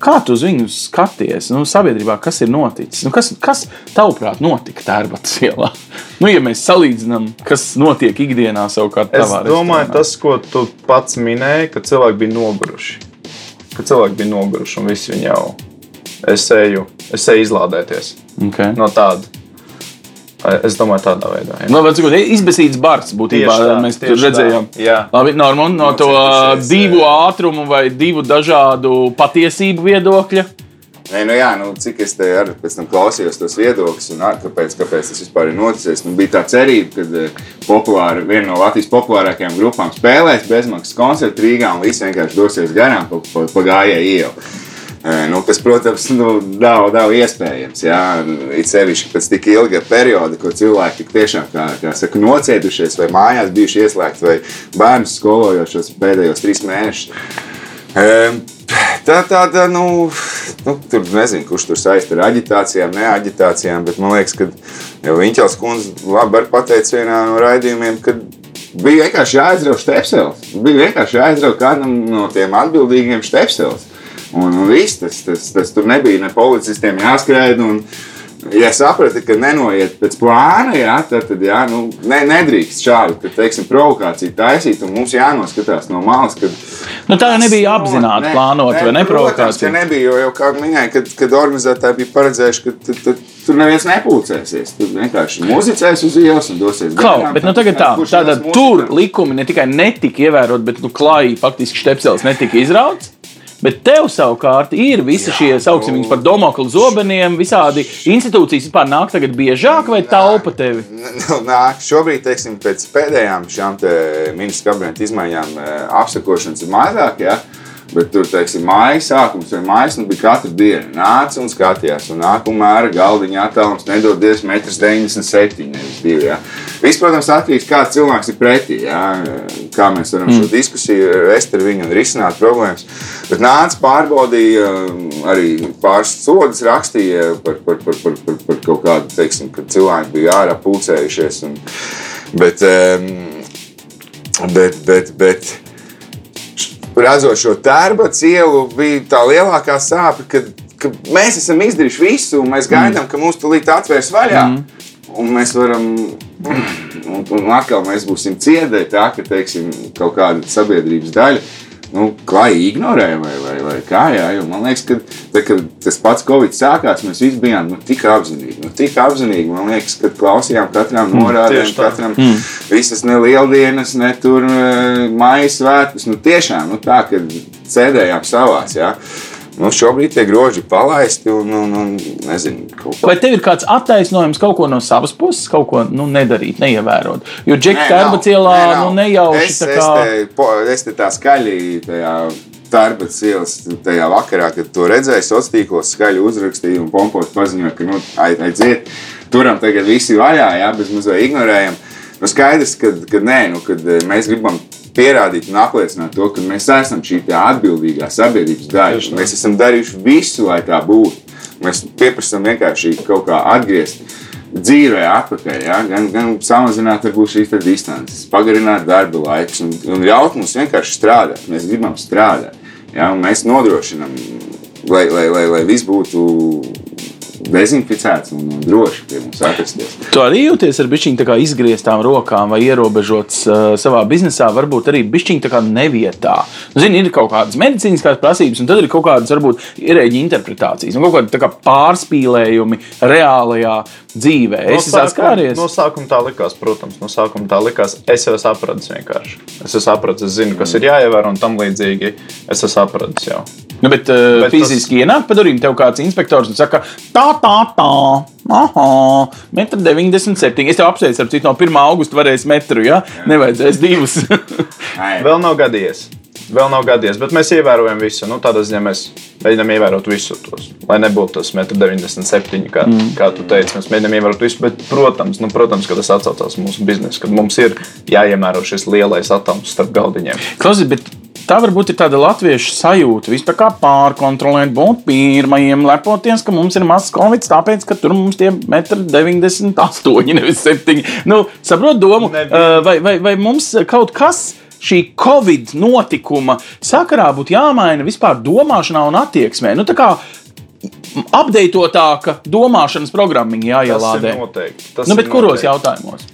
Kā tu uz viņu skaties? Nu, sabiedrībā kas ir noticis? Nu, kas, kas tavuprāt notika Tērbatas ielā? Nu, ja mēs salīdzinām, kas notiek ikdienā savukārt Es tavā domāju, restorānā. tas, ko tu pats minēji, ka cilvēki bija noguruši. Ka cilvēki bija noguruši un visi viņi jau es eju, es eju izlādēties Okay. no tāda. Es domāju, tādā veidā. jā. Nu, bet, cikot, izbēsīts bars būtībā Tieši tā, mēs tur redzējām. Jā. Labi, Normand, no to divu jā. ātrumu vai divu dažādu patiesību viedokļa. Nē, nu jā, nu, cik es te arī pēc tam klausījos tos viedokļus, un ar, kāpēc, kāpēc tas vispār ir noticis. Nu, bija tā cerība, ka populāra, viena no Latvijas populārākajām grupām spēlēs bezmaksas koncertu Rīgā, un visi vienkārši dosies garām pa, pa, pa gājēju ielu. Nu, kas, protams, nu, nav, nav iespējams. Jā, it sevišķi pēc tik ilga perioda, ko cilvēki tiešām kā, kā saka, nocietušies, vai mājās bijuši ieslēgti, vai bērnus skolojošos pēdējos trīs mēnešus. Tā tāda, nu, nu, tur nezinu, kurš tur saistīts ar aģitācijām, neaģitācijām, bet man liekas, ka Viņķels kundze labi pateica vienā no raidījumiem, ka bija vienkārši jāizrauj stepsels. Bija vienkārši jāizrauj kādam no tiem atbildīgiem stepsels. Un, un viss tas, tas, tas tur nebija ne policistiem jāskrēja. Un, ja saprati, ka nenoiet pēc plāna, jā, tad, tad jā, nu, ne, nedrīkst šādu ka, teiksim, provokāciju taisīt. Mums jānoskatās no malas, kad Nu, tā nebija apzināti Nē, plānota vai ne Protams, ka provokācija. nebija, jo, jau kā minēja, kad, kad organizētāji bija paredzējuši, ka tad, tad, tur neviens nepulcēsies. Tur vienkārši muzicēs uz ielas un dosies Klau, bet nu, tagad tā, tātad tur likumi ne tikai netika ievērot, bet nu, klāji faktiski stepsels netika izrauts. Bet tev savukārt ir visi šie, sauksim viņus par domoklu zobeniem, visādi institūcijas vispār nāk tagad biežāk vai taupa tevi? Nu, Nāk, šobrīd, teiksim, pēc pēdējām šām ministra kabineta izmaiņām, eh, apsakošanas ir mazāk. Ja? Bet tur, teiksim, mājas sākums vai mājas nu, bija katru dienu. Nāca un skatījās, un nākamā mēra galdiņa attālums nedodies 1,97 m. Ja? Viss, protams, atkarīgs no kāds cilvēks ir pretī. Ja? Kā mēs varam šo diskusiju vest ar viņu un risināt problēmas. Bet nāca pārbaudīja, arī pāris sodas rakstīja par, par, par, par, par, par kaut kādu, teiksim, ka cilvēki bija ārā pulcējušies. Un, bet, um, bet, bet, bet redzot šo tērba cielu, bija tā lielākā sāpe, ka, ka mēs esam izdarījuši visu, un mēs gaidām, ka mūs tulīt atvērs vaļā. Mm. un mēs varam. Un, un atkal mēs būsim ciedēji tā, ka teiksim, kaut kāda sabiedrības daļa nu, klāji ignorē vai, vai, vai kā. Jā, jo man liekas, ka tad, kad tas pats Covid sākās, mēs visi bijām nu, tik apzinīgi. Nu, tik apzinīgi man liekas, ka klausījām katram norādēm, tieši tā. katram mm. visas ne lieldienas, ne tur eh, mājas svētkus. Nu, tiešām nu, tā, ka sēdējām savās. Jā. Nu, šobrīd tie groži palaisti un, un, un nezinu, Vai tev ir kāds attaisnojums kaut ko no savas puses, kaut ko nu, nedarīt, neievērot? Jo Džeka Nē, darba nav. cielā Nē, nu, nejauši Es, tā es, kā. te, po, es te tā skaļi tajā Tarbats ielas tajā vakarā, kad to redzēju, sociālos tīklos skaļi uzrakstīju un pompos paziņoju, ka nu, ai- aiziet, turam tagad visi vaļā, jā, bez mazliet ignorējam. Nu, skaidrs, ka, ka nē, nu, kad eh, mēs gribam pierādīt un apliecināt to, ka mēs esam šī atbildīgā sabiedrības daļa. Mēs esam darījuši visu, lai tā būtu. Mēs pieprasām vienkārši kaut kā atgriezties dzīvē atpakaļ, ja? gan, gan samazināt šīs distances, pagarināt darba laikus un, un ļaut mums vienkārši strādāt. Mēs gribam strādāt. Ja? Mēs nodrošinām, lai, lai, lai, lai viss būtu dezinficēts un, un droši pie mums atrasties. Tu arī jūties ar bišķiņu izgrieztām rokām vai ierobežots uh, savā biznesā, varbūt arī bišķiņu nevietā. Nu, zini, ir kaut kādas medicīniskās prasības, un tad ir kaut kādas varbūt ierēģi interpretācijas, un kaut kādi tā kā pārspīlējumi reālajā dzīvē. Es esmu saskāries. No sākuma tā likās, protams, no sākuma tā likās. Es jau sapratu vienkārši. Es jau sapratu, es zinu, kas ir jāievēro un tam līdzīgi. Es jau sapratu jau. Nu, bet, uh, Bet bet fiziski tas... ienāk pa durvīm, tev kāds inspektors un saka, tā, tā, tā, aha, metru 97. Es tev apsveicu, ar citu no 1. augusta varēs metru, ja? Nevajadzēs divus. Vēl nav gadījies. Vēl nav gadījies, bet mēs ievērojam visu. Nu, tādā ziņā mēs mēģinām ievērot visu tos. Lai nebūtu tas 1,97 m, kā, mm. kā tu teici. Mēs mēģinām ievērot visu, bet, protams, nu, protams ka tas atcaucās mūsu biznesu, kad mums ir jāiemēro šis lielais atoms starp galdiņiem. Klausies, bet tā varbūt ir tāda latviešu sajūta, vispār kā pārkontrolēt, būt pirmajiem, lepoties, ka mums ir mazs covid, tāpēc, ka tur mums tie 1,98 m, nevis 7. Nu, saprot domu, vai, vai, vai mums kaut kas. Šī Covid notikuma sakarā būtu jāmaina vispār domāšanā un attieksmē. Nu, tā kā apdeitotāka domāšanas programmiņa Tas jāielādē. ir noteikti. Tas Nu, bet ir kuros noteikti. jautājumos?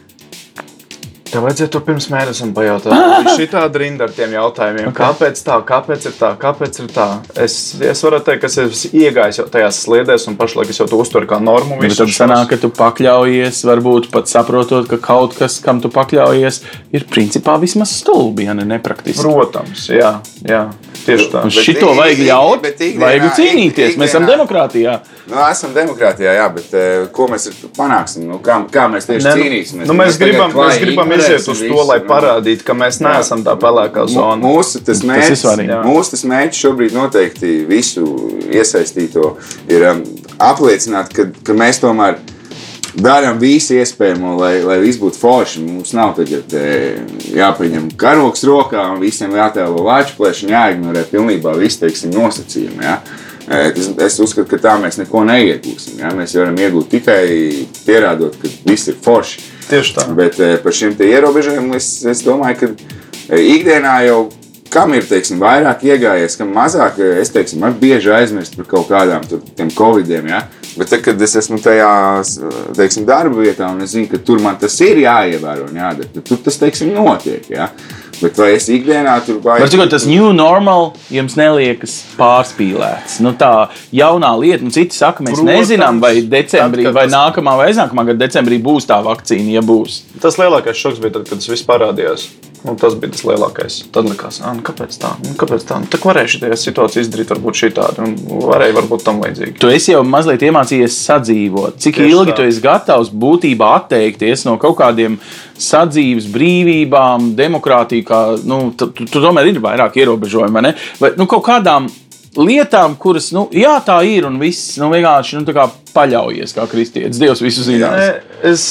Tev vajadzēja to pirms mēnesim pajautāt. Šī tāda rinda ar tiem jautājumiem. Okay. Kāpēc tā, kāpēc ir tā, kāpēc ir tā? Es, es varu teikt, ka es iegājis jau tajās sliedēs, un pašlaik es jau to uztveru kā normu. Bet visus tad sanāk, ka tu pakļaujies, varbūt pat saprotot, ka kaut kas, kam tu pakļaujies, ir principā vismaz stulbi, ja ne nepraktiski. Protams, jā, jā tieši tā. Bet šito ik- vajag ik- ļaut, bet ikdienā- vajag cīnīties. ik- Mēs esam demokrātijā. Nu, esam demokrātijā, jā, bet eh, ko mēs to panāksim? Nu, kā, kā mēs tieši Ne, nu, cīnīsimies? Nu, mēs, tagad gribam, mēs gribam iziet uz to, visu, lai nu. parādītu, ka mēs neesam tā pelēkā zona. Mūsu tas mērķis. Jā. mūsu tas mērķis šobrīd noteikti visu iesaistīto ir um, apliecināt, ka, ka mēs tomēr darām visu iespējamo, lai, lai viss būtu forši. Mums nav tagad jāpaņem karoks rokā un visiem jātēlo lāču plēši un jāignorē pilnībā visi teiksim, nosacījumi. Ja? Es, es uzskatu, ka tā mēs neko neiegūsim. Ja? Mēs varam iegūt tikai pierādot, ka viss ir forši. Tieši tā. Bet par šiem ierobežojumiem es, es domāju, ka ikdienā jau kam ir teiksim, vairāk iegājies, kam mazāk, es teiksim, bieži aizmirst par kaut kādām tiem covidiem. Ja? Bet tad, kad es esmu tajā teiksim, darba vietā un es zinu, ka tur man tas ir jāievēro un jādara, tad tur tas teiksim, notiek. Ja? Bet vai es ikdienā tur Var baigi- teikt, tas new normal jums neliekas pārspīlēts. Nu, tā jaunā lieta, un citi saka, mēs Protams. nezinām, vai decembrī, Tad, vai tas- nākamā, vai aiznākamā gada decembrī būs tā vakcīna, ja būs. Tas lielākais šoks bija tad, kad tas viss parādījās. Un tas bija tas lielākais. Tad likās, ah, nu, kāpēc tā? Nu, kāpēc tā? Nu, tā varēja šī situācija izdarīt, varbūt šī tāda, un varēja varbūt tam līdzīgi. Tu esi jau mazliet iemācījies sadzīvot. Cik Tieši ilgi tā. tu esi gatavs būtībā atteikties no kaut kādiem sadzīves brīvībām, demokrātija, kā nu, tu, tu, tomēr ir vairāk ierobežojumi, vai ne? Vai nu, kaut kādām lietām, kuras, nu, jā, tā ir un viss nu, vienkārši nu, paļaujies kā kristietis. Dievs visu zinās. Es,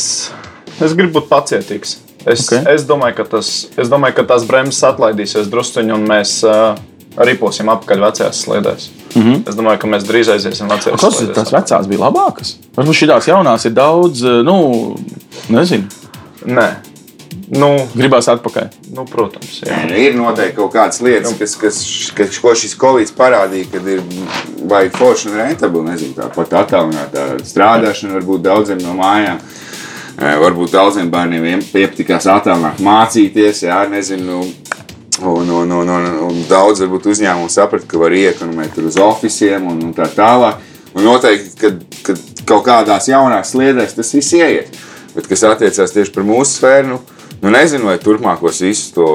es gribu būt pacietīgs. Es, Ok. okay. es, domāju, ka tas, es domāju, ka tās bremzes atlaidīsies druskuļi, un mēs uh, riposim apakaļ vecajās sliedēs. Mm -hmm. Es domāju, ka mēs drīz aiziesim vecajās Kas sliedēs. tās vecās bija labākas? Varbūt šīs jaunās ir daudz, nu, nezinu, Nē, nu, gribās atpakaļ. nu protams. Jā. Nē, nu, Ir noteikti kaut kādas lietas, kas, kas, kas ko šis Covid parādīja, kad ir baigi forši un rentabli. Nezinu, tāpat attālināta strādāšana, varbūt daudziem no mājām. Eh, Varbūt daudziem bērniem iepatikās attālināt mācīties, jā, nezinu. Un, un, un, un, un daudz uzņēmumu saprata, ka var iekonomēt uz oficiāliem un, un tā tālāk. Un noteikti, kad, kad kaut kādās jaunās sliedēs tas viss ieiet. Bet kas attiecās tieši par mūsu sfēru, nu, nu nezinu, vai turpmākos visus to,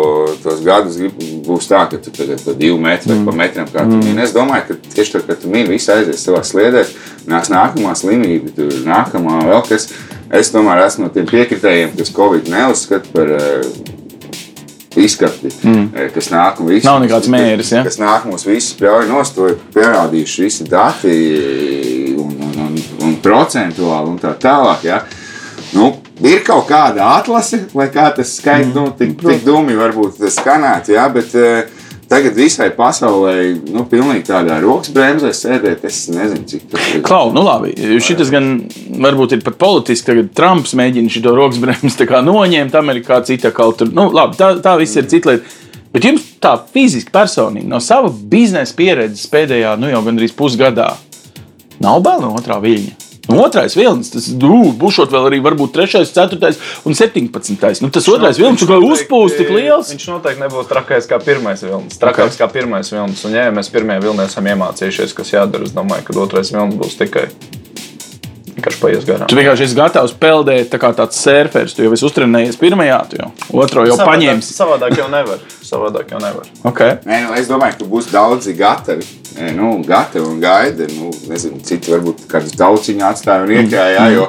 tos gadus grib- būs tā, ka tu tagad pa divu metru vai pa metram kā tu mini. Es domāju, ka tieši tad, kad tu mini, viss aizies savā sliedēs, nāks nākamā slimība, tur nākamā vēl kas. Es tomēr esmu no tiem piekritējiem, kas Covid neuzskata par eh, izskati, mm. kas nāk un visu. Nav nekāds mēris, ja? Kas nāk mums visus pļauj nost, to ir pierādījuši visi dati un, un, un, un procentuāli un tā tālāk. Ja? Nu, ir kaut kāda atlase, lai kā tas skaits, nu, tik, tik dumi varbūt skanētu, ja? bet eh, tagad visai pasaulē, nu, pilnīgi tādā rokas bremzē sēdēt, es nezinu, cik tas ir. Klau, nu labi, šis gan varbūt ir pat politiski. Tagad Trumps mēģina šo rokas bremzi noņemt, Amerikā cita kaut tur. Nu, labi, tā, tā viss ir cita lieta. Bet jums tā fiziski, personīgi, no sava biznesa pieredzes pēdējā, nu jau gandrīz pusgadā, nav bail no otrā viļņa. Nu, otrais vilnis, tas nu, būs vēl arī varbūt 3, 4 un 17. Nu, tas otrais vilnis, kā uzpūst tik liels. Viņš noteikti nebūs trakais kā pirmais vilnis. Trakāks okay. kā pirmais vilnis. Un, ja mēs pirmajā vilnī esam iemācījušies, kas jādara, es domāju, ka otrais vilnis būs tikai vienkārši paies garām. Tu vienkārši esi gatavs peldēt tā kā tāds surferis. Tu jau esi uztrenējies pirmajā, tu jau otro jau Savādāk- paņēmis. Savādāk jau nevar. Savādāk jau nevar. Okay. Nē, nu, es domāju, ka būs daudzi gatavi. Nu, gatavi un gaida. Nu, nezinu, citi varbūt kādus tauciņu atstāja un iekļāja. Jā, jo,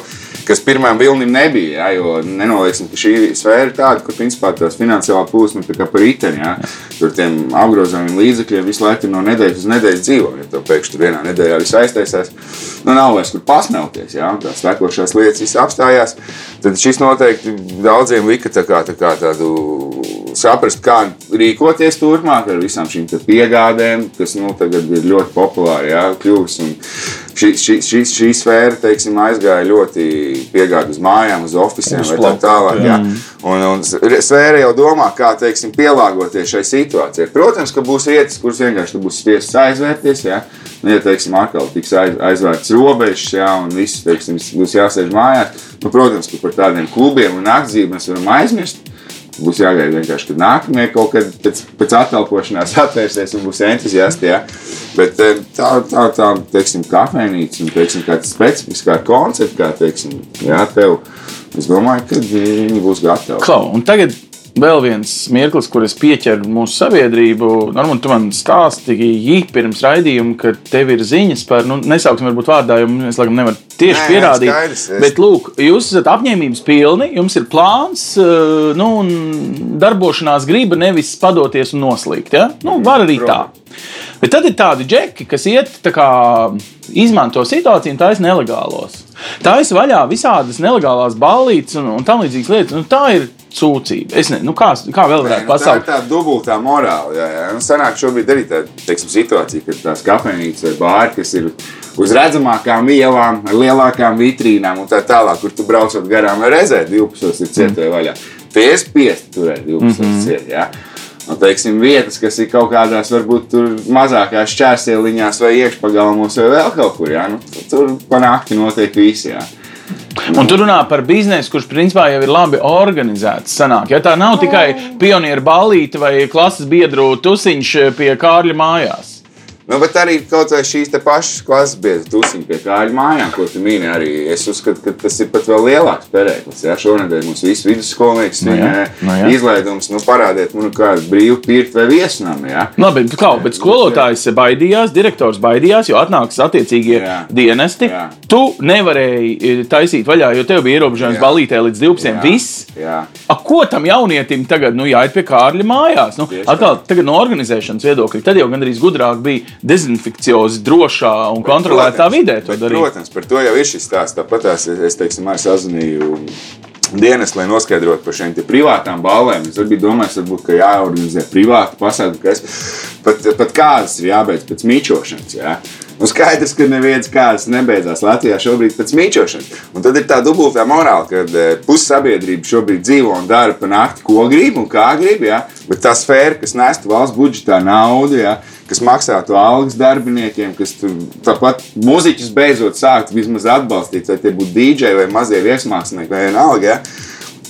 kas pirmām vilnim nebija. Jā, jo nenolieksim, ka šī sfēra ir tāda, kur principā tās finansiālā plūsma ir par riteni. jā. Tur tiem apgrozāmiem līdzekļiem visu laiku no nedēļas uz nedēļu dzīvo. Ja tev pēkšņi vienā nedēļā viss aiztaisās, nu nav vairs kur pasmelties. Jā, tās tekošās lietas viss apstājās. Tad šis noteikti daudziem lika tā kā, tā kā tādu saprast, kā rīkoties turpmāk ar visām šīm piegādēm, kas nu, tagad ir ļoti populāri jā, kļuvusi. Un Šī, šī, šī, šī sfēra teiksim, aizgāja ļoti piegādi uz mājām, uz oficiāliem vai tā tālāk. Jā. Un, un sfēra jau domā, kā teiksim, pielāgoties šai situācijai. Protams, ka būs vietas, kuras vienkārši tu būsi spiests aizvērties. Jā. Nu, ja teiksim, atkal tiks aiz, aizvērts robežas, jā, un viss teiksim, būs jāsēž mājās, nu, protams, ka par tādiem klubiem un naktdzīviem mēs varam aizmirst. Būs jāgaida vienkārši, kad nākamie kaut kad pēc, pēc atalpošanās atvērsies un būs entuziasti. Ja? Bet eh, tā, tā, tā teiksim, kafejnīca un teiksim, kāds specifisks kā koncepts, kā teiksim, jā, tev, es domāju, ka viņi būs gatavi. Klau, un tagad vēl viens mirklis, kur es pieķeru mūsu sabiedrību. Normāli, tu man stāstīji pirms raidījuma, ka tev ir ziņas par, nu, nesauksim varbūt vārdā, jo mēs laikam nevaram tieši Nē, pierādīt. skaidrs, es- Bet, lūk, jūs esat apņēmības pilni, jums ir plāns, eh, nu, un darbošanās griba nevis padoties un noslīgt. Ja? Nu, var arī tā. Bet tad ir tādi džeki, kas iet tā kā, izmanto situāciju un taisa nelegālos. Taisa vaļā visādas nelegālās ballītes un, un tam līdzīgas lietas. Nu, tā ir sūdzība. Es nezinu, nu, kā, kā vēl varētu nu, tā ir pasaukt. tāda dubultā morāla. Jā, jā. Nu, sanāk, šobrīd arī tāda teiksim, situācija, ka tās kafejnīcas vai bāri, kas ir uz redzamākām ielām, ar lielākām vitrīnām un tā tālāk, kur tu braucot garām ar rezē, 12 ir cietoja vaļā. Tie ir spiesti turēt 12 mm -hmm. ciet, jā. Un, teiksim, vietas, kas ir kaut kādās, varbūt tur mazākās šķērsēliņās vai iekšpagalmos vai vēl kaut kur, jā. Nu, tur panākti notiek visi, jā. Un tur runā par biznesu, kurš principā jau ir labi organizēts. Sanāk. Ja tā nav tikai pionieru ballīte vai klases biedru tusiņš pie Kārļa mājās. Nu, bet arī kaut vai šīs pašas klases biedras tusiņi pie kāļu mājām, ko tu mini arī. Es uzskatu, ka tas ir pat vēl lielāks perēklis. Ja? Šonadēļ mums visi vidusskolnieki Nu jā, svinēja nu jā. izlaidums. Nu, parādiet man kādu brīvu pirkt vai viesnam. Ja? Labi, bet, klau, bet skolotājs baidījās, direktors baidījās, jo atnāks attiecīgie Jā. dienesti. Jā. Tu nevarēji eh, taisīt vaļā, jo tev bija ierobežojums Jā. balītē līdz 12. Jā. Viss. Jā. A, ko tam jaunietim tagad nu, jāiet pie Kārļa mājās? Nu, atkal, tagad no organizēšanas viedokļa, tad jau gandrīz gudrāk bija dezinfikciozi, drošā un kontrolētā Protams, vidē to bet, darīt. Protams, par to jau ir šis stāsts. Tāpat es, es teiksim, arī sazvanīju dienas, lai noskaidrotu par šīm privātām balvēm. Es arī domāju, varbūt, ka jāorganizē privāti pasākumi, kas pat, pat kādas ir jābeidz pēc mīčošanas. Jā. Nu, skaidrs, ka neviens kāds nebeidzās Latvijā šobrīd pēc mīčošanas. Un tad ir tā dubultā morāla, ka pusi sabiedrība šobrīd dzīvo un dara pa nakti, ko grib un kā grib. Ja? Bet tā sfēra, kas nestu valsts budžetā naudu, ja? Kas maksātu algas darbiniekiem, kas tāpat muzeķus beidzot sāktu vismaz atbalstīt, vai tie būtu dīdžeji vai mazie viesmākslinieki vai vienalga. Ja?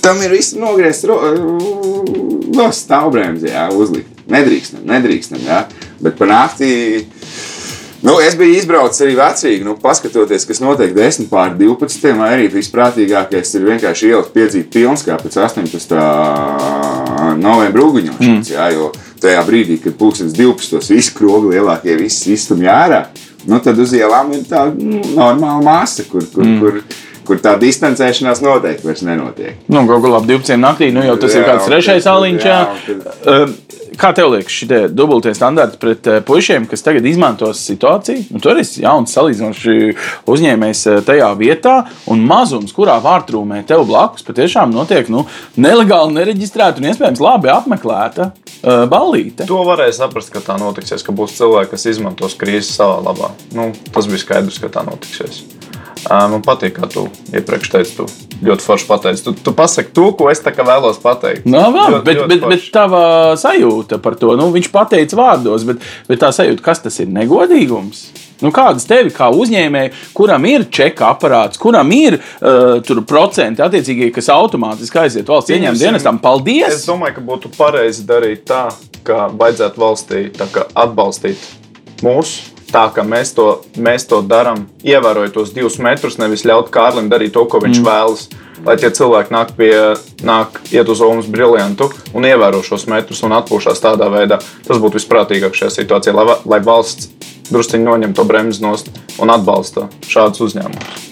Tam ir viss nogriezts no stāvbrēmzē, jā, uzlikt. Nedrīkstam, nedrīkstam, jā. Bet pa naktī Nu, es biju izbraucis arī vecīgi, nu, paskatoties, kas notiek 10 pār 12. vai arī visprātīgākais ir vienkārši ielikt piedzīt pilns kā pēc 18. novembra uguņošanas. Mm. Jā, jo tajā brīdī, kad pulkstenis 12. visi krogi lielākie, visi istam jārā, nu, tad uz ielām ir tā nu, normāla masa, kur, kur, mm. kur, kur tā distancēšanās noteikti vairs nenotiek. Nu, kaut kā ap 12 naktī, nu jau tas jā, ir kāds trešais aliņš. Kā tev liekas, šie dubultie standarti pret puišiem, kas tagad izmantos situāciju? Nu, tur ir jauns salīdzinoši uzņēmējs tajā vietā, un mazums, kurā vārtrūmē tev blakus, patiešām notiek nu, nelegāli, nereģistrēta un iespējams labi apmeklēta uh, ballīte. To varēja saprast, ka tā notiksies, ka būs cilvēki, kas izmantos krīzi savā labā. Nu, tas bija skaidrs, ka tā notiksies. Man patīk, kā tu iepriekš teici, tu ļoti forši pateici. Tu, tu pasaki to, ko es vēlos pateikt. No, nu, labi, ļoti, bet, ļoti bet, forši. bet tava sajūta par to, nu, viņš pateica vārdos, bet, bet tā sajūta, kas tas ir negodīgums? Nu, kādas tevi kā uzņēmēji, kuram ir čeka aparāts, kuram ir uh, procenti attiecīgie, kas automātiski aiziet valsts ieņēmuma dienestam? Paldies! Es domāju, ka būtu pareizi darīt tā, ka vajadzētu valstī atbalstīt mūsu tā, ka mēs to, mēs to darām, ievērojot tos divus metrus, nevis ļaut Kārlim darīt to, ko viņš mm. vēlas. Lai tie cilvēki nāk pie, nāk, iet uz Omas briljantu un ievēro šos metrus un atpūšas tādā veidā. Tas būtu visprātīgāk šajā situācijā, lai, lai valsts druskuļi noņem to bremzi nost un atbalsta šādus uzņēmumus.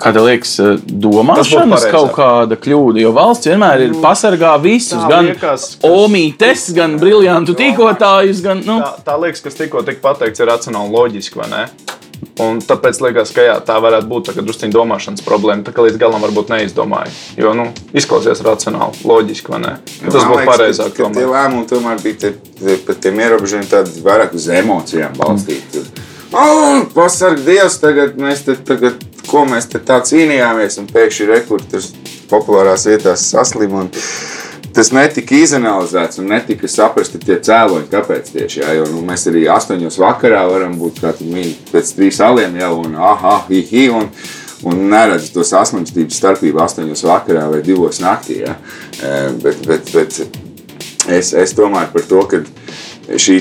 Kā tev liekas, eh, domāšanas kaut kāda kļūda? Jo valsts vienmēr ir pasargā visus, tā gan liekas, kas... omītes, gan briljantu tīkotājus. Gan, nu. tā, tā liekas, kas tikko tika pateikts, ir racionāli loģiski, vai ne? Un tāpēc liekas, ka jā, tā varētu būt tā druskuļa domāšanas problēma. Tā kā līdz galam varbūt neizdomāju. Jo nu, izklausās racionāli, loģiski, vai ne? Ka tas būtu pareizāk. Ka, ka tie lēmumi tomēr bija tie, tie, par tiem ierobežojumiem tādi vairāk uz emocijām balstīti. Mm. Oh, Pasargā Dievs, tagad mēs te tagad ko mēs te tā cīnījāmies, un pēkšņi rekurors populārās vietās saslim. Tas netika izanalizēts un netika saprasti tie cēloņi, kāpēc tieši. Jā, jo, nu, mēs arī astoņos vakarā varam būt pēc trīs aliem jau un ah, hi, hi, un, un neredz to saslimstības starpību astoņos vakarā vai divos naktī. Jā. E, bet, bet, bet es, es domāju par to, ka šī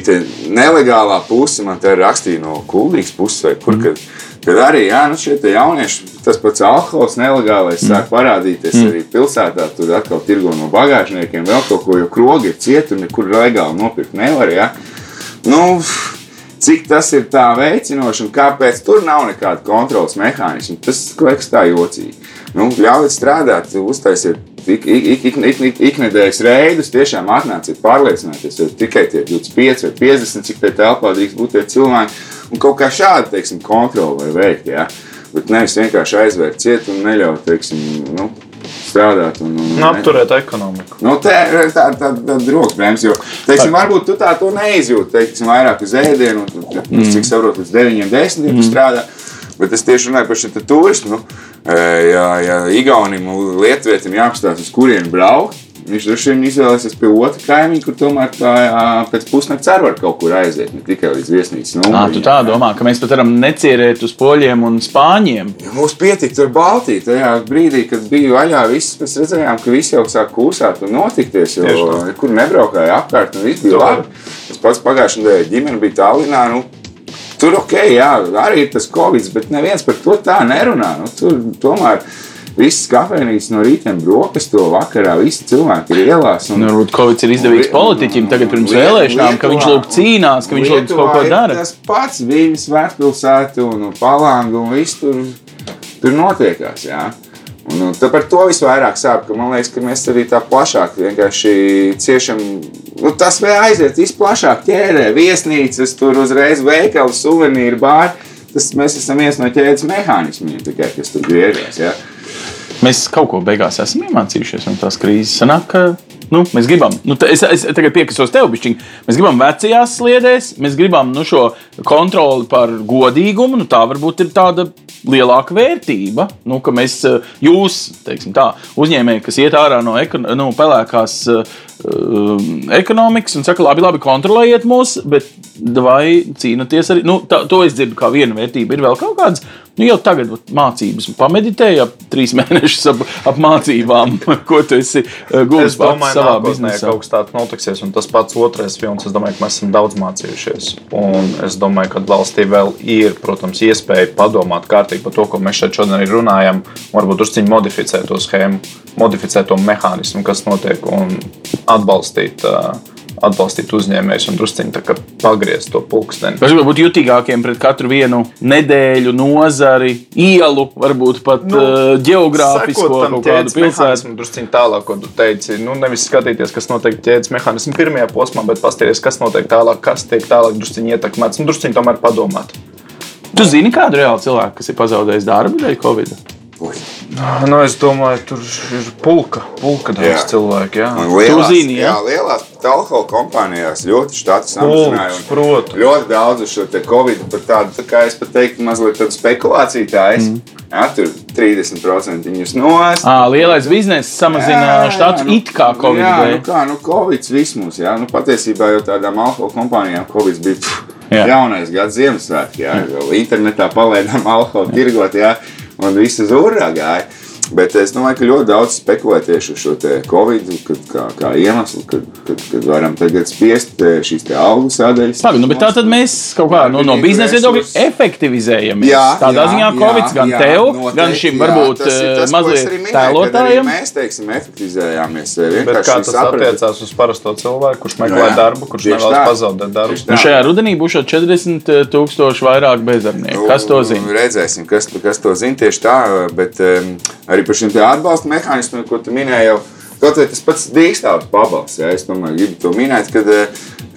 nelegālā puse man te ir rakstīta no kuldīgas puses, vai kur. Mm. Kad arī jā, nu šie jaunieši, tas pats alkohols nelegālais sāk mm. parādīties mm. arī pilsētā. Tur atkal tirgo no bagāžniekiem, vēl kaut ko, jo krogi ir cieti un nekur legāli nopirkt nevar. Jā. Nu, cik tas ir tā veicinoši un kāpēc tur nav nekāda kontrolas mehānisma, tas liekas tā jocīgi. Nu, ļaujiet strādāt, uztaisiet ik, ik, ik, ik, ik, iknedēļas reidus, tiešām atnāciet, pārliecināties, vai tikai tie 25 vai 50, cik tie telpā drīkst būt tie cilvēki un kaut kā šādi teiksim, kontroli var veikt. Ja? Bet nevis vienkārši aizvērt cietu un neļaut teiksim, nu, strādāt. Un, un, un apturēt ekonomiku. Nu, tā ir tā, tā, tā drosmēms, jo, teiksim, varbūt tu tā to neizjūti, teiksim, vairāk uz ēdienu, un, mm. cik saprotu, līdz 9, 10 mm. strādā. Bet es tieši runāju par šo turismu. Nu, ja, ja Igaunim, Lietuvietim jāapstāsta, uz kurien braukt, Viņš droši vien izvēlēsies pie otra kaimiņa, kur tomēr tā, pēc pusnakts arī var kaut kur aiziet, ne tikai līdz viesnīcas numuriņam. Ah, tu tā domā, ka mēs pat varam necierēt uz poļiem un spāņiem? Ja mums pietika ar Baltiju. Tajā brīdī, kad bija vaļā, viss, mēs redzējām, ka visi jau sāk kūsāt un notikties, jo kur nebraukāja apkārt un viss bija labi. Es pats pagājušajā nedēļā ģimene bija Tallinā. Nu, Tur ok, jā, arī ir tas covid, bet neviens par to tā nerunā. Nu, tur tomēr Visas kafejnīcas no rīta brokastīs, to vakarā visi cilvēki ir ielās. Un, nu, varbūt Covid ir izdevīgs politiķim tagad pirms vēlēšanām, ka viņš lūk cīnās, ka viņš lūk kaut ko dara. Tas pats viņas vērtpilsēta un palanga un viss tur, tur notiekās. Jā. Un, un par to visvairāk sāp, ka man liekas, ka mēs arī tā plašāk vienkārši ciešam. Nu, tas vēl aiziet visplašāk ķērē, viesnīcas, tur uzreiz veikali, suvenīri, bāri. Tas mēs esam viens no ķēdes mehānismiem, tikai, kas tur griežas. Ja? Mēs kaut ko beigās esam iemācījušies no tās krīzes. Sanāk, ka, nu, mēs gribam, nu, es, es tagad piekasos tev, bišķiņ, mēs gribam vecajās sliedēs, mēs gribam nu, šo kontroli par godīgumu. Nu, tā varbūt ir tāda lielāka vērtība, nu, ka mēs, jūs, teiksim tā, uzņēmēji, kas iet ārā no, no pelēkās uh, ekonomikas un saka, labi, labi, kontrolējiet mūs, bet vai cīnāties arī, nu, tā, to es dzirdu kā vienu vērtību. Ir vēl kaut kādas, nu, jau tagad mācības, pameditēji ap trīs mēnešus ap, ap mācībām, ko tu esi uh, guvis Es domāju, savā biznesā. kaut kas tāds notiksies. Un tas pats otrais films, es domāju, ka mēs esam daudz mācījušies. Un es domāju, ka valstī vēl ir, protams, iespēja padomāt kārtīgi par to, ko mēs šeit šodien arī runājam. Varbūt drusciņi modificēt to schēmu, modificēt to mehānismu, kas notiek, un atbalstīt, ā, atbalstīt uzņēmējus un kā pagriezt to pulksteni. Mēs gribam būt jutīgākiem pret katru vienu nedēļu, nozari, ielu, varbūt pat nu, uh, geogrāfisko kaut kādu pilsētu. drusciņi tālāk, ko tu teici. Nu, nevis skatīties, kas notiek ķēdes mehānismu pirmajā posmā, bet paskatīties, kas notiek tālāk, kas tiek tālāk drusciņi ietekmēts. Nu, drusciņi tomēr padomāt. Tu zini kādu reālu cilvēku, kas ir pazaudējis darbu dēļ Covid? Nu, es domāju, tur ir pulka, pulka daudz Jā. cilvēku. Jā. Lielās, zini, jā, ja? lielās alkohola kompānijās ļoti štāti samazināja. un protams. Ļoti daudz šo te Covid par tādu, tā kā es pat teiktu, mazliet tādu spekulāciju tā es. Mm. Jā, tur 30% viņus noēst. À, lielais bizness samazina štātu nu, it kā Covid Jā, dēļ. nu kā, nu Covid viss mums, jā. Nu, patiesībā jau tādām alkohola kompānijām Covid bija pff, Jā. jaunais gads Ziemassvētki, jā. Vēl internetā palaidām alkoholu tirgot, jā. Un viss uz urā gāja. Bet es domāju, ka ļoti daudz spekulē tieši uz šo te Covid kad, kā, kā iemeslu, kad, kad, kad varam tagad spiest šīs te algu sadaļas. Labi, nu, bet tā tad mēs kaut kā nu, no biznesa viedokļa efektivizējamies. Jā, Tādā jā, ziņā jā, Covid gan jā, tev, noteikti, gan šim jā. varbūt Tas ir eh, tas, mazliet minēju, tēlotājiem. Mēs, teiksim, efektivizējāmies. Bet kā tas sapratne- attiecās uz parasto cilvēku, kurš meklē jā. darbu, kurš nevēlas tā. pazaudēt darbu? Nu, šajā rudenī būs jau 40 tūkstoši vairāk bezdarbnieku. Kas to zina? Nu, Redzēsim, kas, kas to zina tieši tā. Bet um, arī par šiem atbalsta mehānismiem, ko tu minēji, jau kaut vai tas pats dīkstāvs pabalsts. Ja, es tomēr gribu to minēt, ka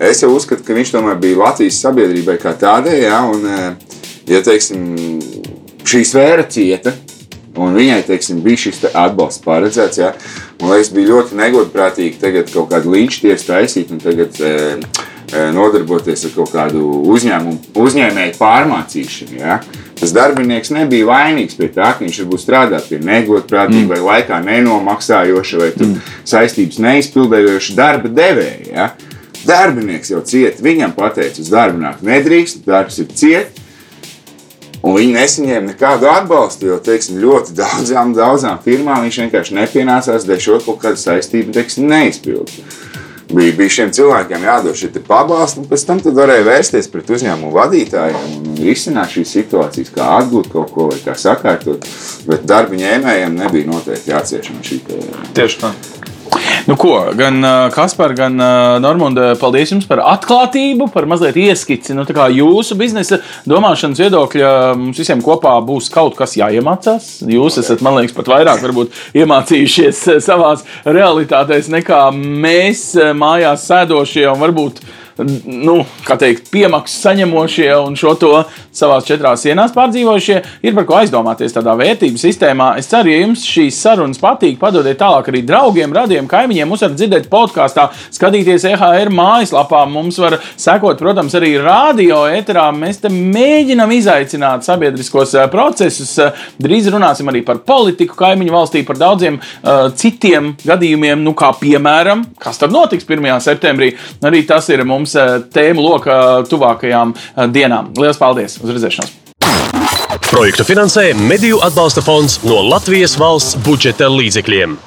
es jau uzskatu, ka viņš tomēr bija Latvijas sabiedrībai kā tādai. Ja, un, eh, ja teiksim, šī sfēra cieta. Un viņai teiksim, bija šis te atbalsts paredzēts. Ja? Man liekas, bija ļoti negodprātīgi tagad kaut kādu līnčtiesu taisīt un tagad e, nodarboties ar kaut kādu uzņēmumu, uzņēmēju pārmācīšanu. Ja? Tas darbinieks nebija vainīgs pie tā, ka viņš varbūt strādā pie negodprātīga, mm. vai laikā nenomaksājoša, vai mm. saistības neizpildējoša darba devēja. Ja? Darbinieks jau cieta, viņam pateica, uz darbu nākt nedrīkst, darbs ir ciets. Un viņi nesaņēma nekādu atbalstu, jo teiksim, ļoti daudzām, daudzām firmām viņš vienkārši nepienācās dēļ šo kaut kādu saistību teiksim, neizpildīt. Bija, bija šiem cilvēkiem jādod šie pabalsti, un pēc tam varēja vērsties pret uzņēmumu vadītājiem un risināt šīs situācijas, kā atgūt kaut ko vai kā sakārtot. Bet darba ņēmējiem nebija noteikti jācieš no šī Tieši tā. Nu, ko, gan Kaspar, gan Normunda, paldies jums par atklātību, par mazliet ieskici. Nu, jūsu biznesa domāšanas viedokļa mums visiem kopā būs kaut kas jāiemācās. Jūs esat, man liekas, pat vairāk varbūt, iemācījušies savās realitātēs nekā mēs mājās sēdošie un varbūt nu, kā teikt, piemaksu saņemošie un šo to savās četrās sienās pārdzīvojušie, ir par ko aizdomāties tādā vērtību sistēmā. Es ceru, ja jums šīs sarunas patīk, padodiet tālāk arī draugiem, radiem, kaimiņiem. Mums var dzirdēt podkāstā, skatīties EHR mājaslapā. Mums var sekot, protams, arī radio eterā. Mēs te mēģinam izaicināt sabiedriskos eh, procesus. Eh, Drīz runāsim arī par politiku kaimiņu valstī, par daudziem uh, citiem gadījumiem, nu, kā piemēram, kas tad notiks 1. septembrī. Arī tas ir mums uh, tēmu lokā tuvākajām uh, dienām. Lielas paldies! Uz redzēšanos! Projektu finansē Mediju atbalsta fonds no Latvijas valsts budžeta līdzekļiem.